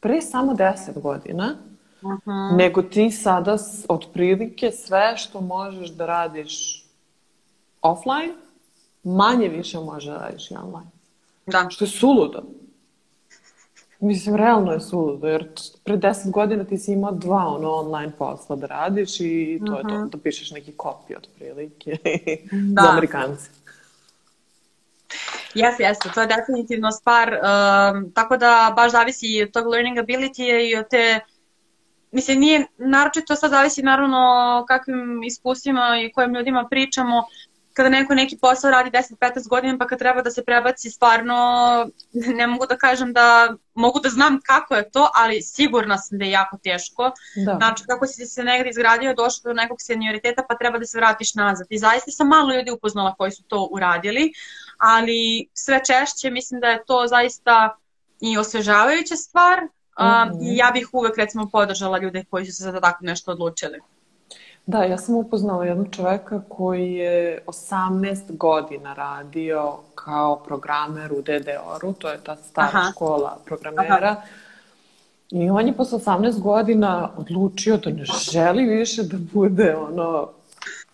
pre samo deset godina. -huh. nego ti sada otprilike sve što možeš da radiš offline, manje više možeš da radiš i online. Da. Što je suludo. Mislim, realno je suludo, jer pre deset godina ti si imao dva ono online posla da radiš i to uh -huh. je to, mhm. da pišeš neki kopij od prilike da. za Amerikanci. Jeste, jeste, to je definitivno stvar, um, tako da baš zavisi od tog learning ability i od te, mislim, nije, naročito sad zavisi naravno kakvim iskustvima i kojim ljudima pričamo, kada neko neki posao radi 10-15 godina pa kad treba da se prebaci stvarno ne mogu da kažem da mogu da znam kako je to, ali sigurna sam da je jako teško. Da. Znači kako si se negde izgradio, došao do nekog senioriteta pa treba da se vratiš nazad. I zaista sam malo ljudi upoznala koji su to uradili, ali sve češće mislim da je to zaista i osvežavajuća stvar. Mm -hmm. um, ja bih uvek recimo podržala ljude koji su se za tako nešto odlučili. Da, ja sam upoznala jednog čoveka koji je 18 godina radio kao programer u DDR-u, to je ta stara Aha. škola programera. Aha. I on je posle 18 godina odlučio da ne želi više da bude ono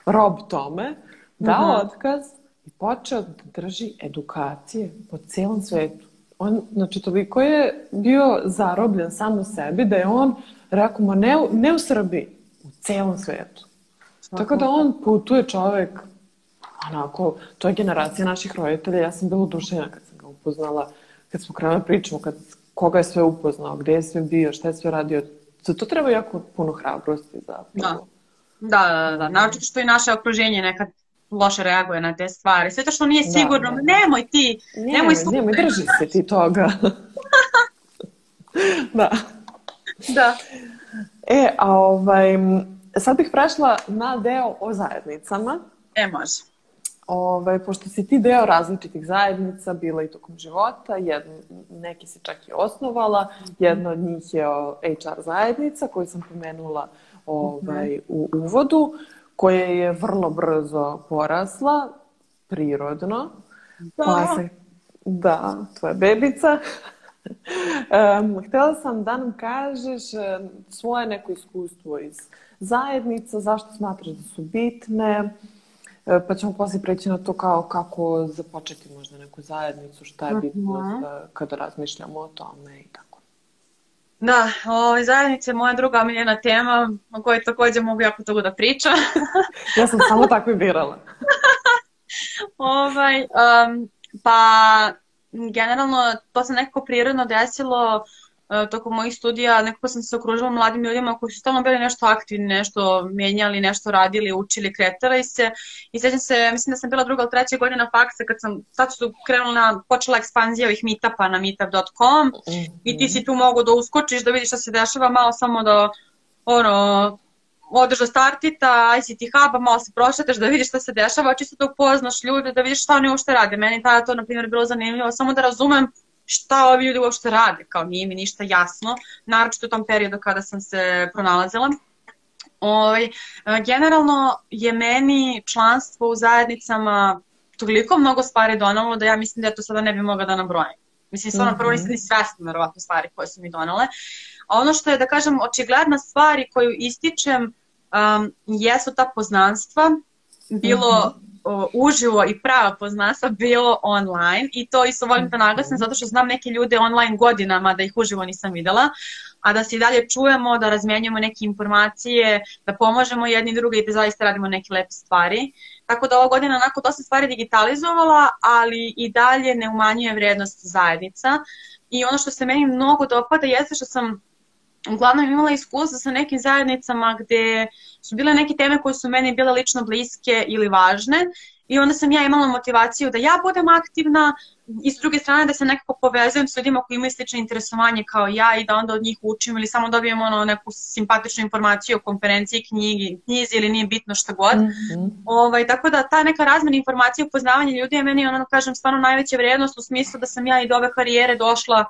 rob tome, dao uh -huh. otkaz i počeo da drži edukacije po celom svetu. On, znači, toliko je bio zarobljen sam u sebi da je on rekao, ma ne, ne u Srbiji, celom svetu. Tako da on putuje čovek, onako, to je generacija naših roditelja. Ja sam bila udušena kad sam ga upoznala, kad smo krenuli pričamo, kad, koga je sve upoznao, gde je sve bio, šta je sve radio. Za to treba jako puno hrabrosti zapravo. Da, da, da, da. Naočito što i naše okruženje nekad loše reaguje na te stvari. Sve to što nije da, sigurno, da, da. nemoj ti, nemoj, nemoj slučaj. Nemoj, drži se ti toga. da. Da. E, a ovaj, sad bih prešla na deo o zajednicama. E, može. Ove, pošto si ti deo različitih zajednica, bila i tokom života, jedno, neki si čak i osnovala, jedna od njih je HR zajednica koju sam pomenula ovaj, u uvodu, koja je vrlo brzo porasla, prirodno. Da. Pa se, da, tvoja bebica. Um, htela sam da nam kažeš svoje neko iskustvo iz zajednica, zašto smatraš da su bitne, e, pa ćemo posle preći na to kao kako započeti možda neku zajednicu, šta je bitno uh mhm. -huh. kada razmišljamo o tome i tako. Da, ovaj, zajednica je moja druga omiljena tema o kojoj takođe mogu jako togo da pričam. ja sam samo tako i birala. ovaj, um, pa generalno to se nekako prirodno desilo E, tokom mojih studija nekako sam se okružila mladim ljudima koji su stalno bili nešto aktivni, nešto menjali, nešto radili, učili, kretali se. I sećam se, mislim da sam bila druga ili treća godina faksa kad sam, sad su krenula, na, počela ekspanzija ovih meetupa na meetup.com mm -hmm. i ti si tu mogu da uskočiš, da vidiš šta se dešava, malo samo da ono, odeš do startita, ICT huba, malo se prošetaš da vidiš šta se dešava, čisto da upoznaš ljude, da vidiš šta oni uopšte rade. Meni tada to, na primjer, bilo zanimljivo, samo da razumem šta ovi ljudi uopšte rade, kao nije mi ništa jasno, naročito u tom periodu kada sam se pronalazila. Ovaj, generalno je meni članstvo u zajednicama toliko mnogo stvari donalo da ja mislim da ja to sada ne bi mogla da nabrojim. Mislim, stvarno, mm -hmm. prvo nisam ni svesna, verovatno, stvari koje su mi donale. A ono što je, da kažem, očigledna stvari koju ističem um, jesu ta poznanstva, bilo mm -hmm uživo i prava poznanstva bilo online i to isto volim da naglasim zato što znam neke ljude online godinama da ih uživo nisam videla, a da se i dalje čujemo, da razmjenjujemo neke informacije, da pomožemo jedni drugi i da zaista radimo neke lepe stvari. Tako da ova godina onako dosta stvari digitalizovala, ali i dalje ne umanjuje vrednost zajednica. I ono što se meni mnogo dopada jeste što sam uglavnom imala iskustva sa nekim zajednicama gde su bile neke teme koje su meni bile lično bliske ili važne i onda sam ja imala motivaciju da ja budem aktivna i s druge strane da se nekako povezujem s ljudima koji imaju slično interesovanje kao ja i da onda od njih učim ili samo dobijem ono neku simpatičnu informaciju o konferenciji, knjigi, knjizi ili nije bitno šta god. Mm -hmm. ovaj, tako da ta neka razmena informacija, upoznavanje ljudi je meni ono, kažem, stvarno najveća vrednost u smislu da sam ja i do ove karijere došla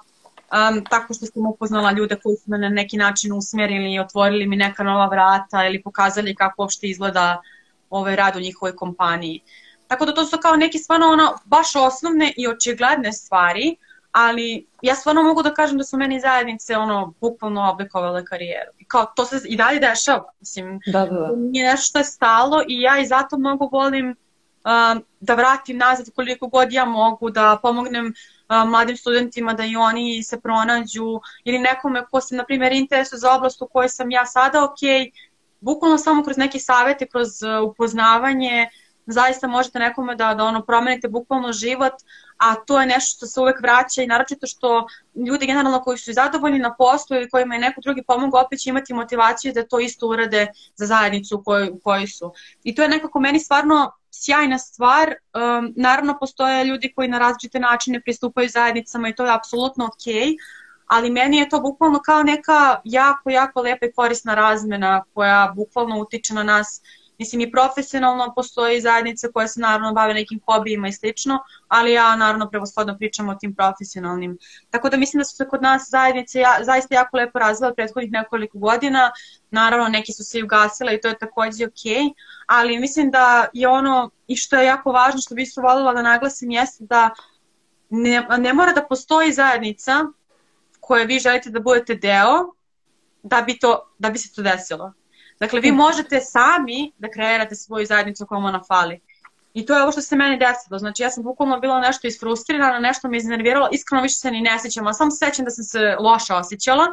um, tako što sam upoznala ljude koji su me na neki način usmjerili i otvorili mi neka nova vrata ili pokazali kako uopšte izgleda ovaj rad u njihovoj kompaniji. Tako da to su kao neke stvarno ono, baš osnovne i očigledne stvari, ali ja stvarno mogu da kažem da su meni zajednice ono bukvalno oblikovale karijeru. I kao to se i dalje dešava. Mislim, da, da, da. nije nešto što je stalo i ja i zato mnogo volim uh, da vratim nazad koliko god ja mogu, da pomognem uh, mladim studentima da i oni se pronađu ili nekome ko se, na primjer, interesuje za oblast u kojoj sam ja sada ok, bukvalno samo kroz neke savete, kroz uh, upoznavanje, zaista možete nekome da, da ono promenite bukvalno život, a to je nešto što se uvek vraća i naročito što ljudi generalno koji su zadovoljni na poslu ili kojima je neko drugi pomogao opet će imati motivaciju da to isto urade za zajednicu u kojoj, u kojoj su. I to je nekako meni stvarno sjajna stvar. Um, naravno postoje ljudi koji na različite načine pristupaju zajednicama i to je apsolutno okej, okay, ali meni je to bukvalno kao neka jako, jako lepa i korisna razmena koja bukvalno utiče na nas Mislim i profesionalno postoji zajednice koje se naravno bave nekim hobijima i slično, ali ja naravno prevoshodno pričam o tim profesionalnim. Tako da mislim da su se kod nas zajednice ja, zaista jako lepo razvile prethodnih nekoliko godina. Naravno neki su se i ugasile i to je takođe ok, ali mislim da je ono i što je jako važno što bih se voljela da naglasim jeste da ne, ne mora da postoji zajednica koje vi želite da budete deo da bi, to, da bi se to desilo. Dakle, vi možete sami da kreirate svoju zajednicu koja ona fali. I to je ovo što se meni desilo. Znači, ja sam bukvalno bila nešto isfrustrirana, nešto me iznerviralo, iskreno više se ni ne sjećam, samo se sećam da sam se loše osjećala.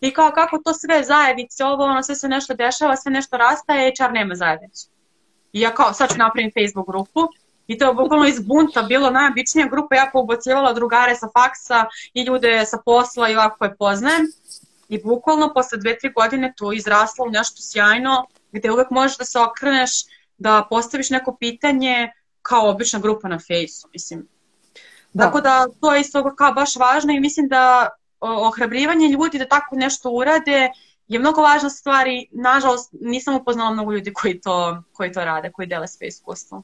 I kao kako to sve zajednice, ovo, ono, sve se nešto dešava, sve nešto rastaje, HR nema zajednicu. I ja kao, sad ću napravim Facebook grupu, I to je bukvalno iz bunta bilo najobičnija grupa, ja poubacivala drugare sa faksa i ljude sa posla i ovako koje poznajem. I bukvalno posle dve, tri godine to izraslo u nešto sjajno, gde uvek možeš da se okreneš, da postaviš neko pitanje kao obična grupa na fejsu, mislim. Da. Tako da to je isto kao baš važno i mislim da ohrabrivanje ljudi da tako nešto urade je mnogo važna stvar i nažalost nisam upoznala mnogo ljudi koji to, koji to rade, koji dele sve iskustvo.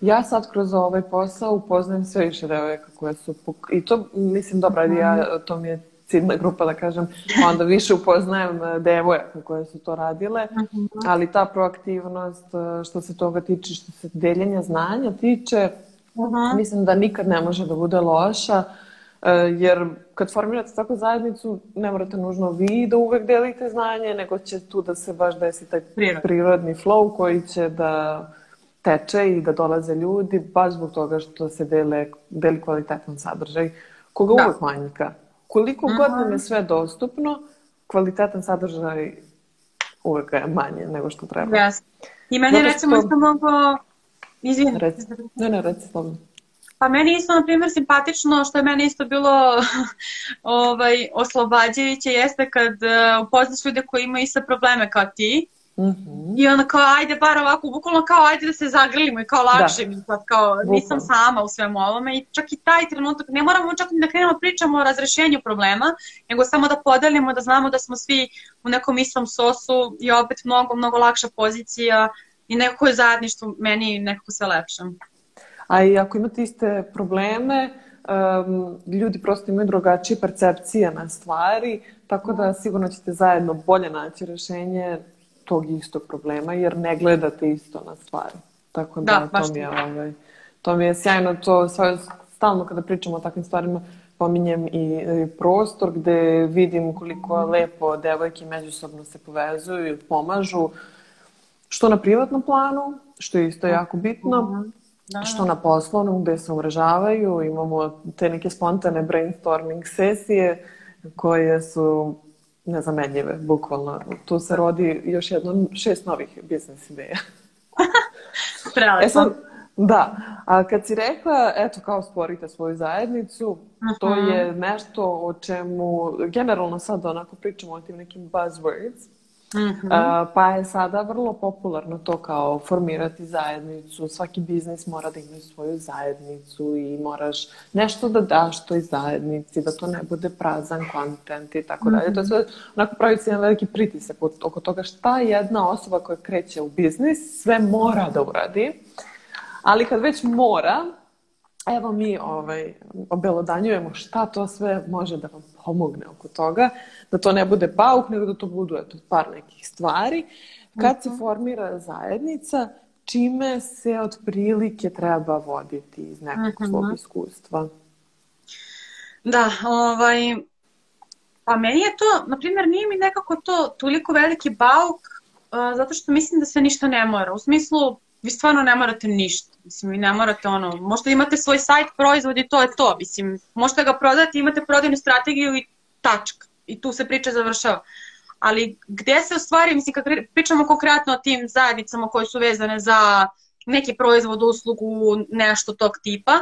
Ja sad kroz ovaj posao upoznajem sve više devojaka koje su... I to, mislim, dobra, ja, to mi je ciljna grupa, da kažem, onda više upoznajem e, devojaka koje su to radile, mhm. ali ta proaktivnost e, što se toga tiče, što se deljenja znanja tiče, uh mislim da nikad ne može da bude loša, e, jer kad formirate tako zajednicu, ne morate nužno vi da uvek delite znanje, nego će tu da se baš desi taj Prirod. prirodni flow koji će da teče i da dolaze ljudi, baš zbog toga što se dele, deli kvalitetan sadržaj, koga da. uvek manjka. Koliko -hmm. god nam je sve dostupno, kvalitetan sadržaj uvek je manje nego što treba. Yes. I meni Zato recimo isto mnogo... Izvini. Reci. Ne, ne, reci slobno. Pa meni isto, na primjer, simpatično, što je meni isto bilo ovaj, oslobađajuće, jeste kad uh, upoznaš ljude koji imaju iste probleme kao ti Mm -hmm. I onda kao, ajde bar ovako, bukvalno kao, ajde da se zagrlimo i kao lakše da. mi sad, kao, nisam sama u svemu ovome i čak i taj trenutak, ne moramo čak ni da krenemo pričamo o razrešenju problema, nego samo da podelimo, da znamo da smo svi u nekom istom sosu i opet mnogo, mnogo lakša pozicija i nekako je zajedništvo meni nekako sve lepše. A i ako imate iste probleme, um, ljudi prosto imaju drugačije percepcije na stvari, tako da sigurno ćete zajedno bolje naći rešenje tog istog problema jer ne gledate isto na stvari. Tako da, da to, mi je, ovaj, to mi je sjajno, to stalno kada pričamo o takvim stvarima pominjem i, i prostor gde vidim koliko lepo devojke međusobno se povezuju i pomažu, što na privatnom planu, što je isto jako bitno, mm. Da, što na poslovnom gde se umrežavaju, imamo te neke spontane brainstorming sesije koje su nezamenljive, bukvalno. Tu se rodi još jedno šest novih biznis ideja. Prelepo. E sad, da, a kad si rekla, eto, kao stvorite svoju zajednicu, -huh. to mhm. je nešto o čemu generalno sad onako pričamo o tim nekim buzzwords, Mm -hmm. uh, pa je sada vrlo popularno to kao formirati zajednicu, svaki biznis mora da ima svoju zajednicu i moraš nešto da daš toj zajednici, da to ne bude prazan kontent i tako dalje. To je sve onako pravi se jedan veliki pritisak oko toga šta jedna osoba koja kreće u biznis sve mora da uradi, ali kad već mora, evo mi ovaj, obelodanjujemo šta to sve može da vam pomogne oko toga, da to ne bude bauk, nego da to budu eto, par nekih stvari. Kad se mhm. formira zajednica, čime se otprilike treba voditi iz nekog uh mhm. -huh. svog iskustva? Da, ovaj, pa meni je to, na primjer, nije mi nekako to toliko veliki bauk, zato što mislim da se ništa ne mora. U smislu, vi stvarno ne morate ništa. Mislim, vi ne morate ono, možda imate svoj sajt, proizvod i to je to. Mislim, možete ga prodati, imate prodajnu strategiju i tačka. I tu se priča završava. Ali gde se u stvari, mislim, kad pričamo konkretno o tim zajednicama koje su vezane za neki proizvod, uslugu, nešto tog tipa,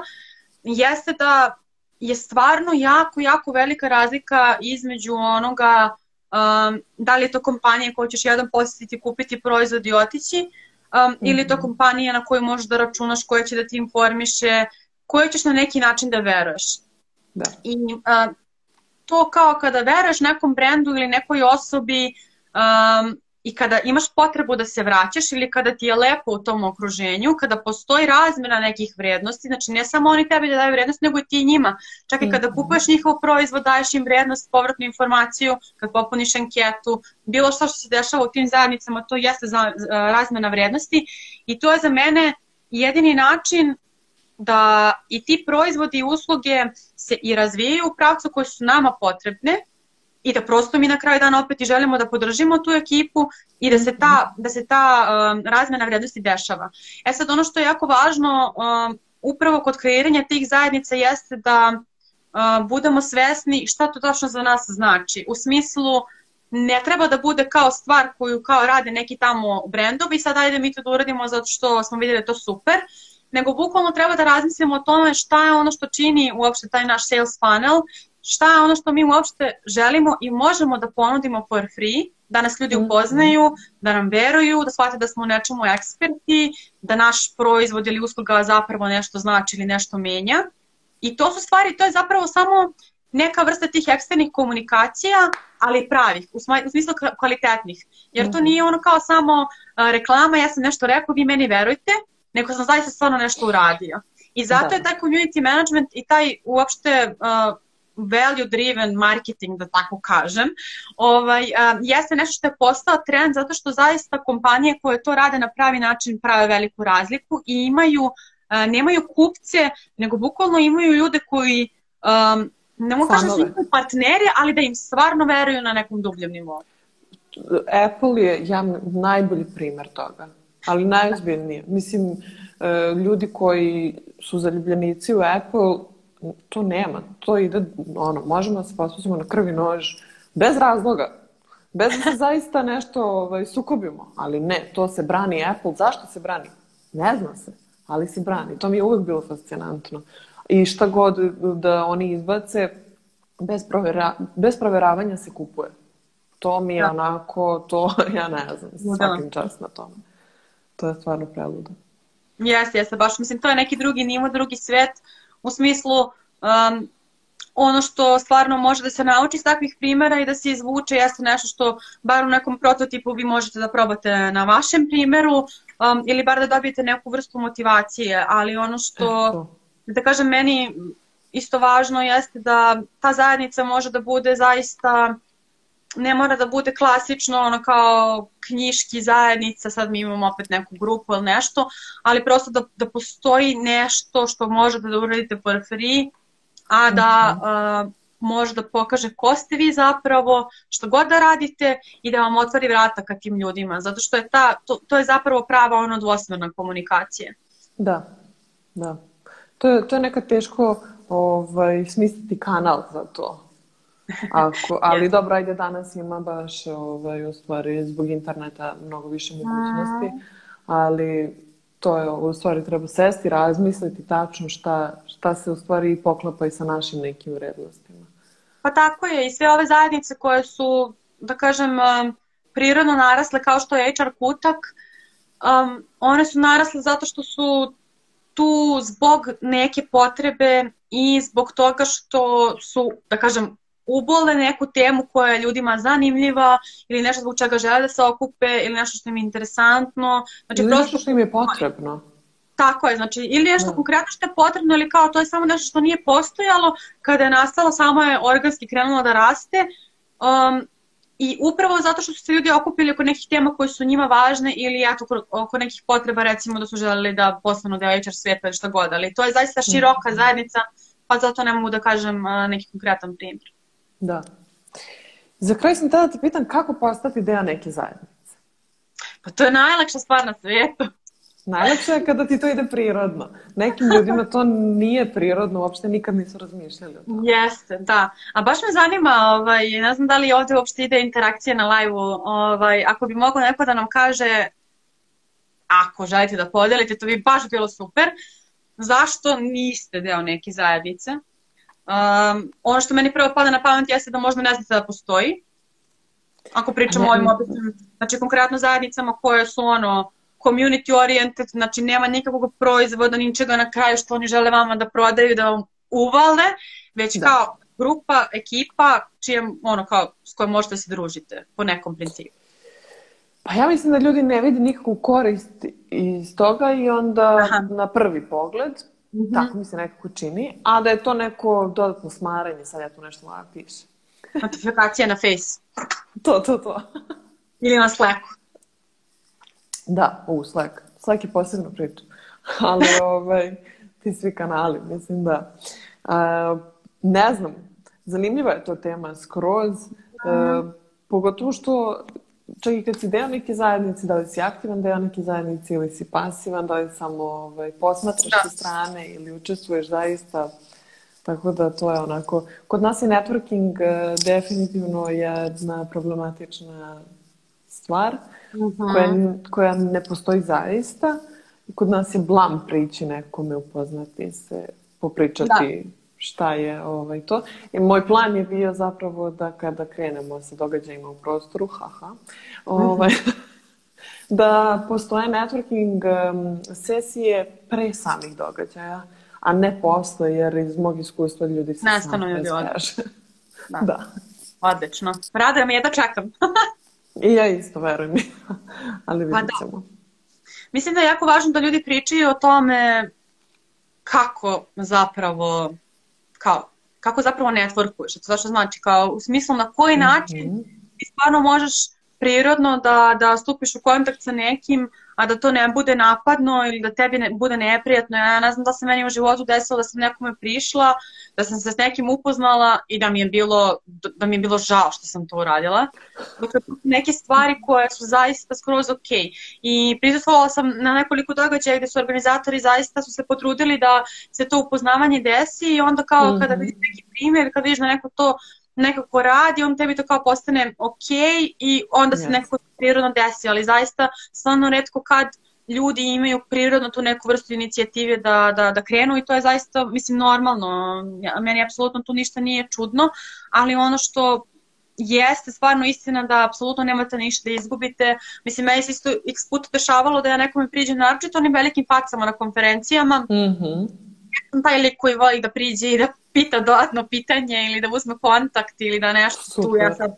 jeste da je stvarno jako, jako velika razlika između onoga um, da li je to kompanija koju ćeš jedan posjetiti, kupiti proizvod i otići, um, mm -hmm. ili je to mhm. kompanija na koju možeš da računaš, koja će da ti informiše, koje ćeš na neki način da veruješ. Da. I uh, to kao kada veruješ nekom brendu ili nekoj osobi um, i kada imaš potrebu da se vraćaš ili kada ti je lepo u tom okruženju, kada postoji razmjena nekih vrednosti, znači ne samo oni tebi da daju vrednost, nego i ti njima. Čak i kada mhm. kupuješ njihov proizvod, daješ im vrednost, povratnu informaciju, kad popuniš anketu, bilo što što se dešava u tim zajednicama, to jeste za, razmjena vrednosti i to je za mene jedini način da i ti proizvodi i usluge se i razvijaju u pravcu koji su nama potrebne, i da prosto mi na kraju dana opet i želimo da podržimo tu ekipu i da se ta, da se ta um, razmena vrednosti dešava. E sad ono što je jako važno um, upravo kod kreiranja tih zajednica jeste da uh, budemo svesni šta to tačno za nas znači. U smislu ne treba da bude kao stvar koju kao rade neki tamo brendovi i sad ajde mi to da uradimo zato što smo vidjeli da to super, nego bukvalno treba da razmislimo o tome šta je ono što čini uopšte taj naš sales funnel šta je ono što mi uopšte želimo i možemo da ponudimo for free, da nas ljudi mhm. upoznaju, da nam veruju, da shvate da smo u nečemu eksperti, da naš proizvod ili usluga zapravo nešto znači ili nešto menja. I to su stvari, to je zapravo samo neka vrsta tih eksternih komunikacija, ali pravih, u, u smislu kvalitetnih. Jer to mhm. nije ono kao samo reklama, ja sam nešto rekao, vi meni verujte, nego sam zaista stvarno nešto uradio. I zato da. je taj community management i taj uopšte uh, value driven marketing, da tako kažem, ovaj, a, jeste nešto što je postao trend zato što zaista kompanije koje to rade na pravi način prave veliku razliku i imaju, a, nemaju kupce, nego bukvalno imaju ljude koji um, ne mogu kažem da su partneri, ali da im stvarno veruju na nekom dubljem nivou. Apple je ja, najbolji primer toga, ali najozbiljnije. Mislim, e, ljudi koji su zaljubljenici u Apple to nema. To ide, ono, možemo da se posvećamo na krvi nož, bez razloga. Bez da se zaista nešto ovaj, sukobimo. Ali ne, to se brani Apple. Zašto se brani? Ne zna se, ali se brani. To mi je uvek bilo fascinantno. I šta god da oni izbace, bez, provera, bez proveravanja se kupuje. To mi je da. onako, to ja ne znam, da. svakim čas na tome. To je stvarno preludo. Jeste, jeste, baš mislim, to je neki drugi nivo, drugi svet u smislu um, ono što stvarno može da se nauči iz takvih primera i da se izvuče jeste nešto što bar u nekom prototipu vi možete da probate na vašem primeru um, ili bar da dobijete neku vrstu motivacije, ali ono što, da kažem, meni isto važno jeste da ta zajednica može da bude zaista ne mora da bude klasično ono kao knjiški zajednica, sad mi imamo opet neku grupu ili nešto, ali prosto da, da postoji nešto što možete da uradite for free, a da uh, može da pokaže ko ste vi zapravo, što god da radite i da vam otvori vrata ka tim ljudima, zato što je ta, to, to je zapravo prava ono dvosmerna komunikacija. Da, da. To je, to je nekad teško ovaj, smisliti kanal za to Ako, ali dobro, ajde danas ima baš ovaj, u stvari zbog interneta mnogo više mogućnosti, ali to je u stvari treba sesti, razmisliti tačno šta, šta se u stvari poklapa i sa našim nekim vrednostima. Pa tako je i sve ove zajednice koje su, da kažem, um, prirodno narasle kao što je HR Kutak, um, one su narasle zato što su tu zbog neke potrebe i zbog toga što su, da kažem, ubole neku temu koja je ljudima zanimljiva ili nešto zbog čega žele da se okupe ili nešto što im je interesantno. Znači, ili prosto... nešto što im je potrebno. Tako je, znači ili nešto Da. konkretno što je potrebno ili kao to je samo nešto što nije postojalo, kada je nastalo samo je organski krenulo da raste um, i upravo zato što su se ljudi okupili oko nekih tema koje su njima važne ili eto oko- nekih potreba recimo da su želeli da postanu deo HR svijeta ili šta god, ali to je zaista široka Mhm. zajednica pa zato ne mogu da kažem a, neki konkretan primjer. Da. Za kraj sam tada te pitam kako postati deo neke zajednice. Pa to je najlakša stvar na svijetu. Najlepše je kada ti to ide prirodno. Nekim ljudima to nije prirodno, uopšte nikad nisu razmišljali o tome. Jeste, da. A baš me zanima, ovaj, ne znam da li ovdje uopšte ide interakcija na live-u, ovaj, ako bi mogao neko da nam kaže, ako želite da podelite, to bi baš bilo super, zašto niste deo neke zajednice? Um, ono što meni prvo pada na pamet jeste da možda ne znate da postoji. Ako pričamo Ne- o ovim običnim, znači konkretno zajednicama koje su ono community oriented, znači nema nikakvog proizvoda, ničega na kraju što oni žele vama da prodaju, da vam uvale, već Da. kao grupa, ekipa, čijem, ono, kao, s kojom možete da se družite, po nekom principu. Pa ja mislim da ljudi ne vidi nikakvu korist iz toga i onda Aha. na prvi pogled, Mhm. tako mi se nekako čini, a da je to neko dodatno smaranje, sad ja tu nešto moja piše. Notifikacija na Face To, to, to. ili na Slacku. Da, u Slack. Slack je posebna priča. Ali ovaj, ti svi kanali, mislim da. A, ne znam, zanimljiva je to tema skroz. E, pogotovo što čak i kad si deo neke zajednice, da li si aktivan deo neke zajednice ili si pasivan, da li samo ovaj, posmatraš Da. sa strane ili učestvuješ zaista. Tako da to je onako... Kod nas je networking e, definitivno jedna problematična stvar koja, koja ne postoji zaista. Kod nas je blam prići nekome, upoznati se, popričati šta je ovaj, to. I moj plan je bio zapravo da kada krenemo sa događajima u prostoru, haha, ovaj, da postoje networking sesije pre samih događaja, a ne posle, jer iz mog iskustva ljudi se Nestanu ljudi. Da. da. Odlično. Raduje me, jedva čekam. I ja isto, verujem mi. Ali Pa vidjet da. ćemo. Mislim da je jako važno da ljudi pričaju o tome kako zapravo, kao, kako zapravo networkuješ. To što znači, kao u smislu na koji način Mhm. ti stvarno možeš prirodno da, da stupiš u kontakt sa nekim, a da to ne bude napadno ili da tebi ne, bude neprijatno. Ja ne znam da se meni u životu desilo da sam nekome prišla, da sam se s nekim upoznala i da mi je bilo, da mi je bilo žao što sam to uradila. Dakle, neke stvari koje su zaista skroz ok. I prisustvovala sam na nekoliko događaja gdje su organizatori zaista su se potrudili da se to upoznavanje desi i onda kao Mhm. kada vidiš neki primjer, kada vidiš da neko to nekako radi, on tebi to kao postane ok i onda se Yes. nekako prirodno desi, ali zaista stvarno redko kad ljudi imaju prirodno tu neku vrstu inicijative da, da, da krenu i to je zaista, mislim, normalno. Meni apsolutno tu ništa nije čudno, ali ono što jeste stvarno istina da apsolutno nemate ništa da izgubite. Mislim, meni se isto x puta dešavalo da ja nekome priđem naročito onim velikim facama na konferencijama, Mhm. Sam taj lik koji voli da priđe i da pita dodatno pitanje ili da uzme kontakt ili da nešto tu. Super. Ja sad,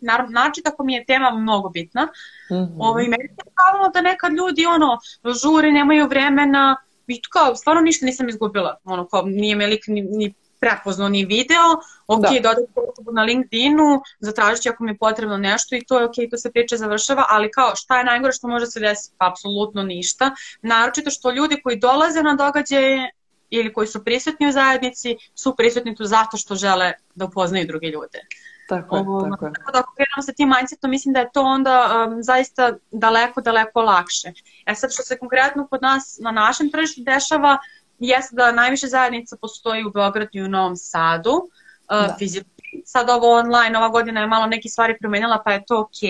naravno, naročito ako mi je tema mnogo bitna. Mhm. Ovaj, meni se dešavalo da nekad ljudi ono, žure, nemaju vremena i tu kao, stvarno ništa nisam izgubila. Ono, kao, nije me lik ni, ni prepoznao ni video, ok, Da. da. dodati na LinkedInu, zatražit ću ako mi je potrebno nešto i to je ok, tu se priča završava, ali kao šta je najgore što može se desiti? Pa apsolutno ništa. Naročito što ljudi koji dolaze na događaje ili koji su prisutni u zajednici su prisutni tu zato što žele da upoznaju druge ljude. Tako je, Ovo, tako je. Tako da ako krenemo sa tim mindsetom, mislim da je to onda um, zaista daleko, daleko lakše. E sad što se konkretno kod nas na našem tržištu dešava, jeste da najviše zajednica postoji u Beogradu i u Novom Sadu, uh, Da. fizički. Sad ovo online, ova godina je malo neke stvari promenila, pa je to ok,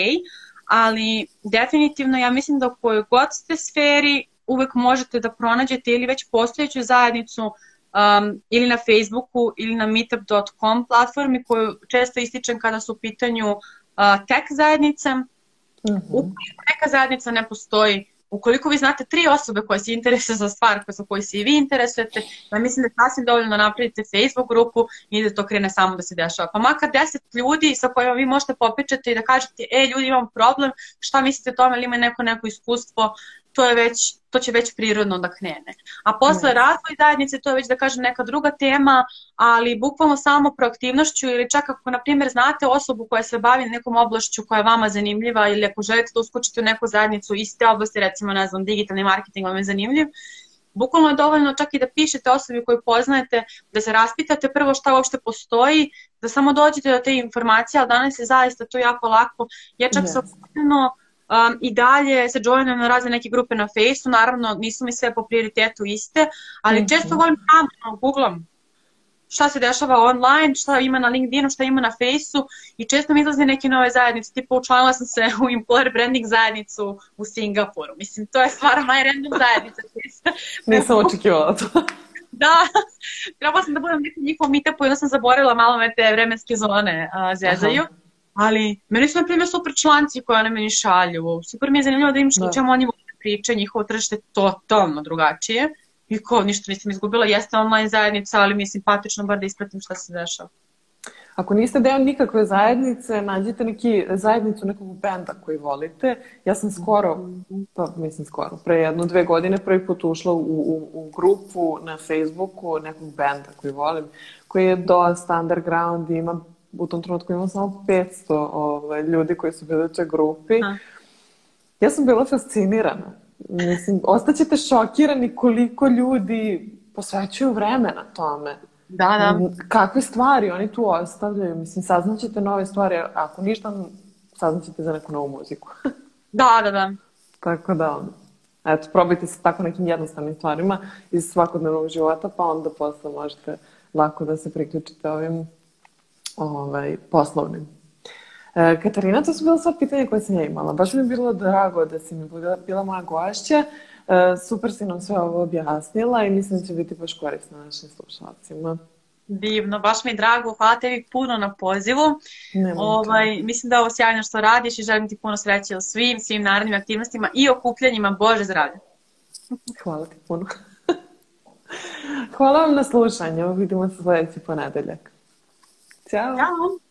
ali definitivno ja mislim da u kojoj god ste sferi uvek možete da pronađete ili već postojeću zajednicu um, ili na Facebooku ili na meetup.com platformi koju često ističem kada su u pitanju uh, tech zajednice. Mhm. Ukoliko neka zajednica ne postoji, ukoliko vi znate tri osobe koje se interesuju za stvar za koju se i vi interesujete, ja mislim da je sasvim dovoljno napravite Facebook grupu i da to krene samo da se dešava. Pa makar deset ljudi sa kojima vi možete popričati i da kažete, e ljudi imam problem, šta mislite o tome ili ima neko neko iskustvo, to je već to će već prirodno da krene. A posle Ne. razvoj zajednice, to je već da kažem neka druga tema, ali bukvalno samo proaktivnošću ili čak ako, na primjer, znate osobu koja se bavi nekom oblašću koja je vama zanimljiva ili ako želite da uskočite u neku zajednicu iste oblasti, recimo, ne znam, digitalni marketing vam je zanimljiv, bukvalno je dovoljno čak i da pišete osobi koju poznajete, da se raspitate prvo šta uopšte postoji, da samo dođete do te informacije, ali danas je zaista to jako lako. Ja čak Yes. svakodnevno um, i dalje se joinujem na razne neke grupe na Faceu, naravno nisu mi sve po prioritetu iste, ali Mhm. često volim samo googlam šta se dešava online, šta ima na LinkedInu, šta ima na Faceu i često mi izlaze neke nove zajednice, tipa učlanila sam se u employer branding zajednicu u Singapuru. Mislim, to je stvarno najrandom zajednica. Nisam očekivala to. Da, trebala sam da budem nekom njihovom meetupu i onda sam zaboravila malo me te vremenske zone a, zezaju. Aha. Ali meni su, na primjer, super članci koje one meni šalju. Super mi je zanimljivo da im što Da. čemu oni da pričaju, njihovo tržište totalno drugačije. I ko, ništa nisam izgubila, jeste online zajednica, ali mi je simpatično bar da ispratim šta se dešava. Ako niste deo nikakve zajednice, nađite neki zajednicu nekog benda koji volite. Ja sam skoro, pa mislim skoro, pre jedno, dve godine prvi put ušla u, u, u grupu na Facebooku nekog benda koji volim, koji je dosta underground i ima, u tom trenutku imam samo 500 ovaj, ljudi koji su bili u toj grupi. Aha. Ja sam bila fascinirana. Mislim, ostaćete šokirani koliko ljudi posvećuju vremena tome. Da, da. Mm, Kakve stvari oni tu ostavljaju. Mislim, saznaćete nove stvari. Ako ništa, saznaćete za neku novu muziku. Da, da, da. tako da, eto, probajte se tako nekim jednostavnim stvarima iz svakodnevnog života, pa onda posle možete lako da se priključite ovim ovaj, poslovnim. E, Katarina, to su bila sva pitanja koje sam ja imala. Baš mi je bilo drago da si mi bila, bila moja gošća. E, super si nam sve ovo objasnila i mislim da će biti baš korisno našim slušalcima. Divno, baš mi je drago. Hvala tebi puno na pozivu. Nemam Ovaj, mislim da je ovo sjajno što radiš i želim ti puno sreće u svim, svim narednim aktivnostima i okupljanjima. Bože zdravlje. Hvala ti puno. Hvala vam na slušanju. Vidimo se sledeći ponedeljak. Ćao. Ćao.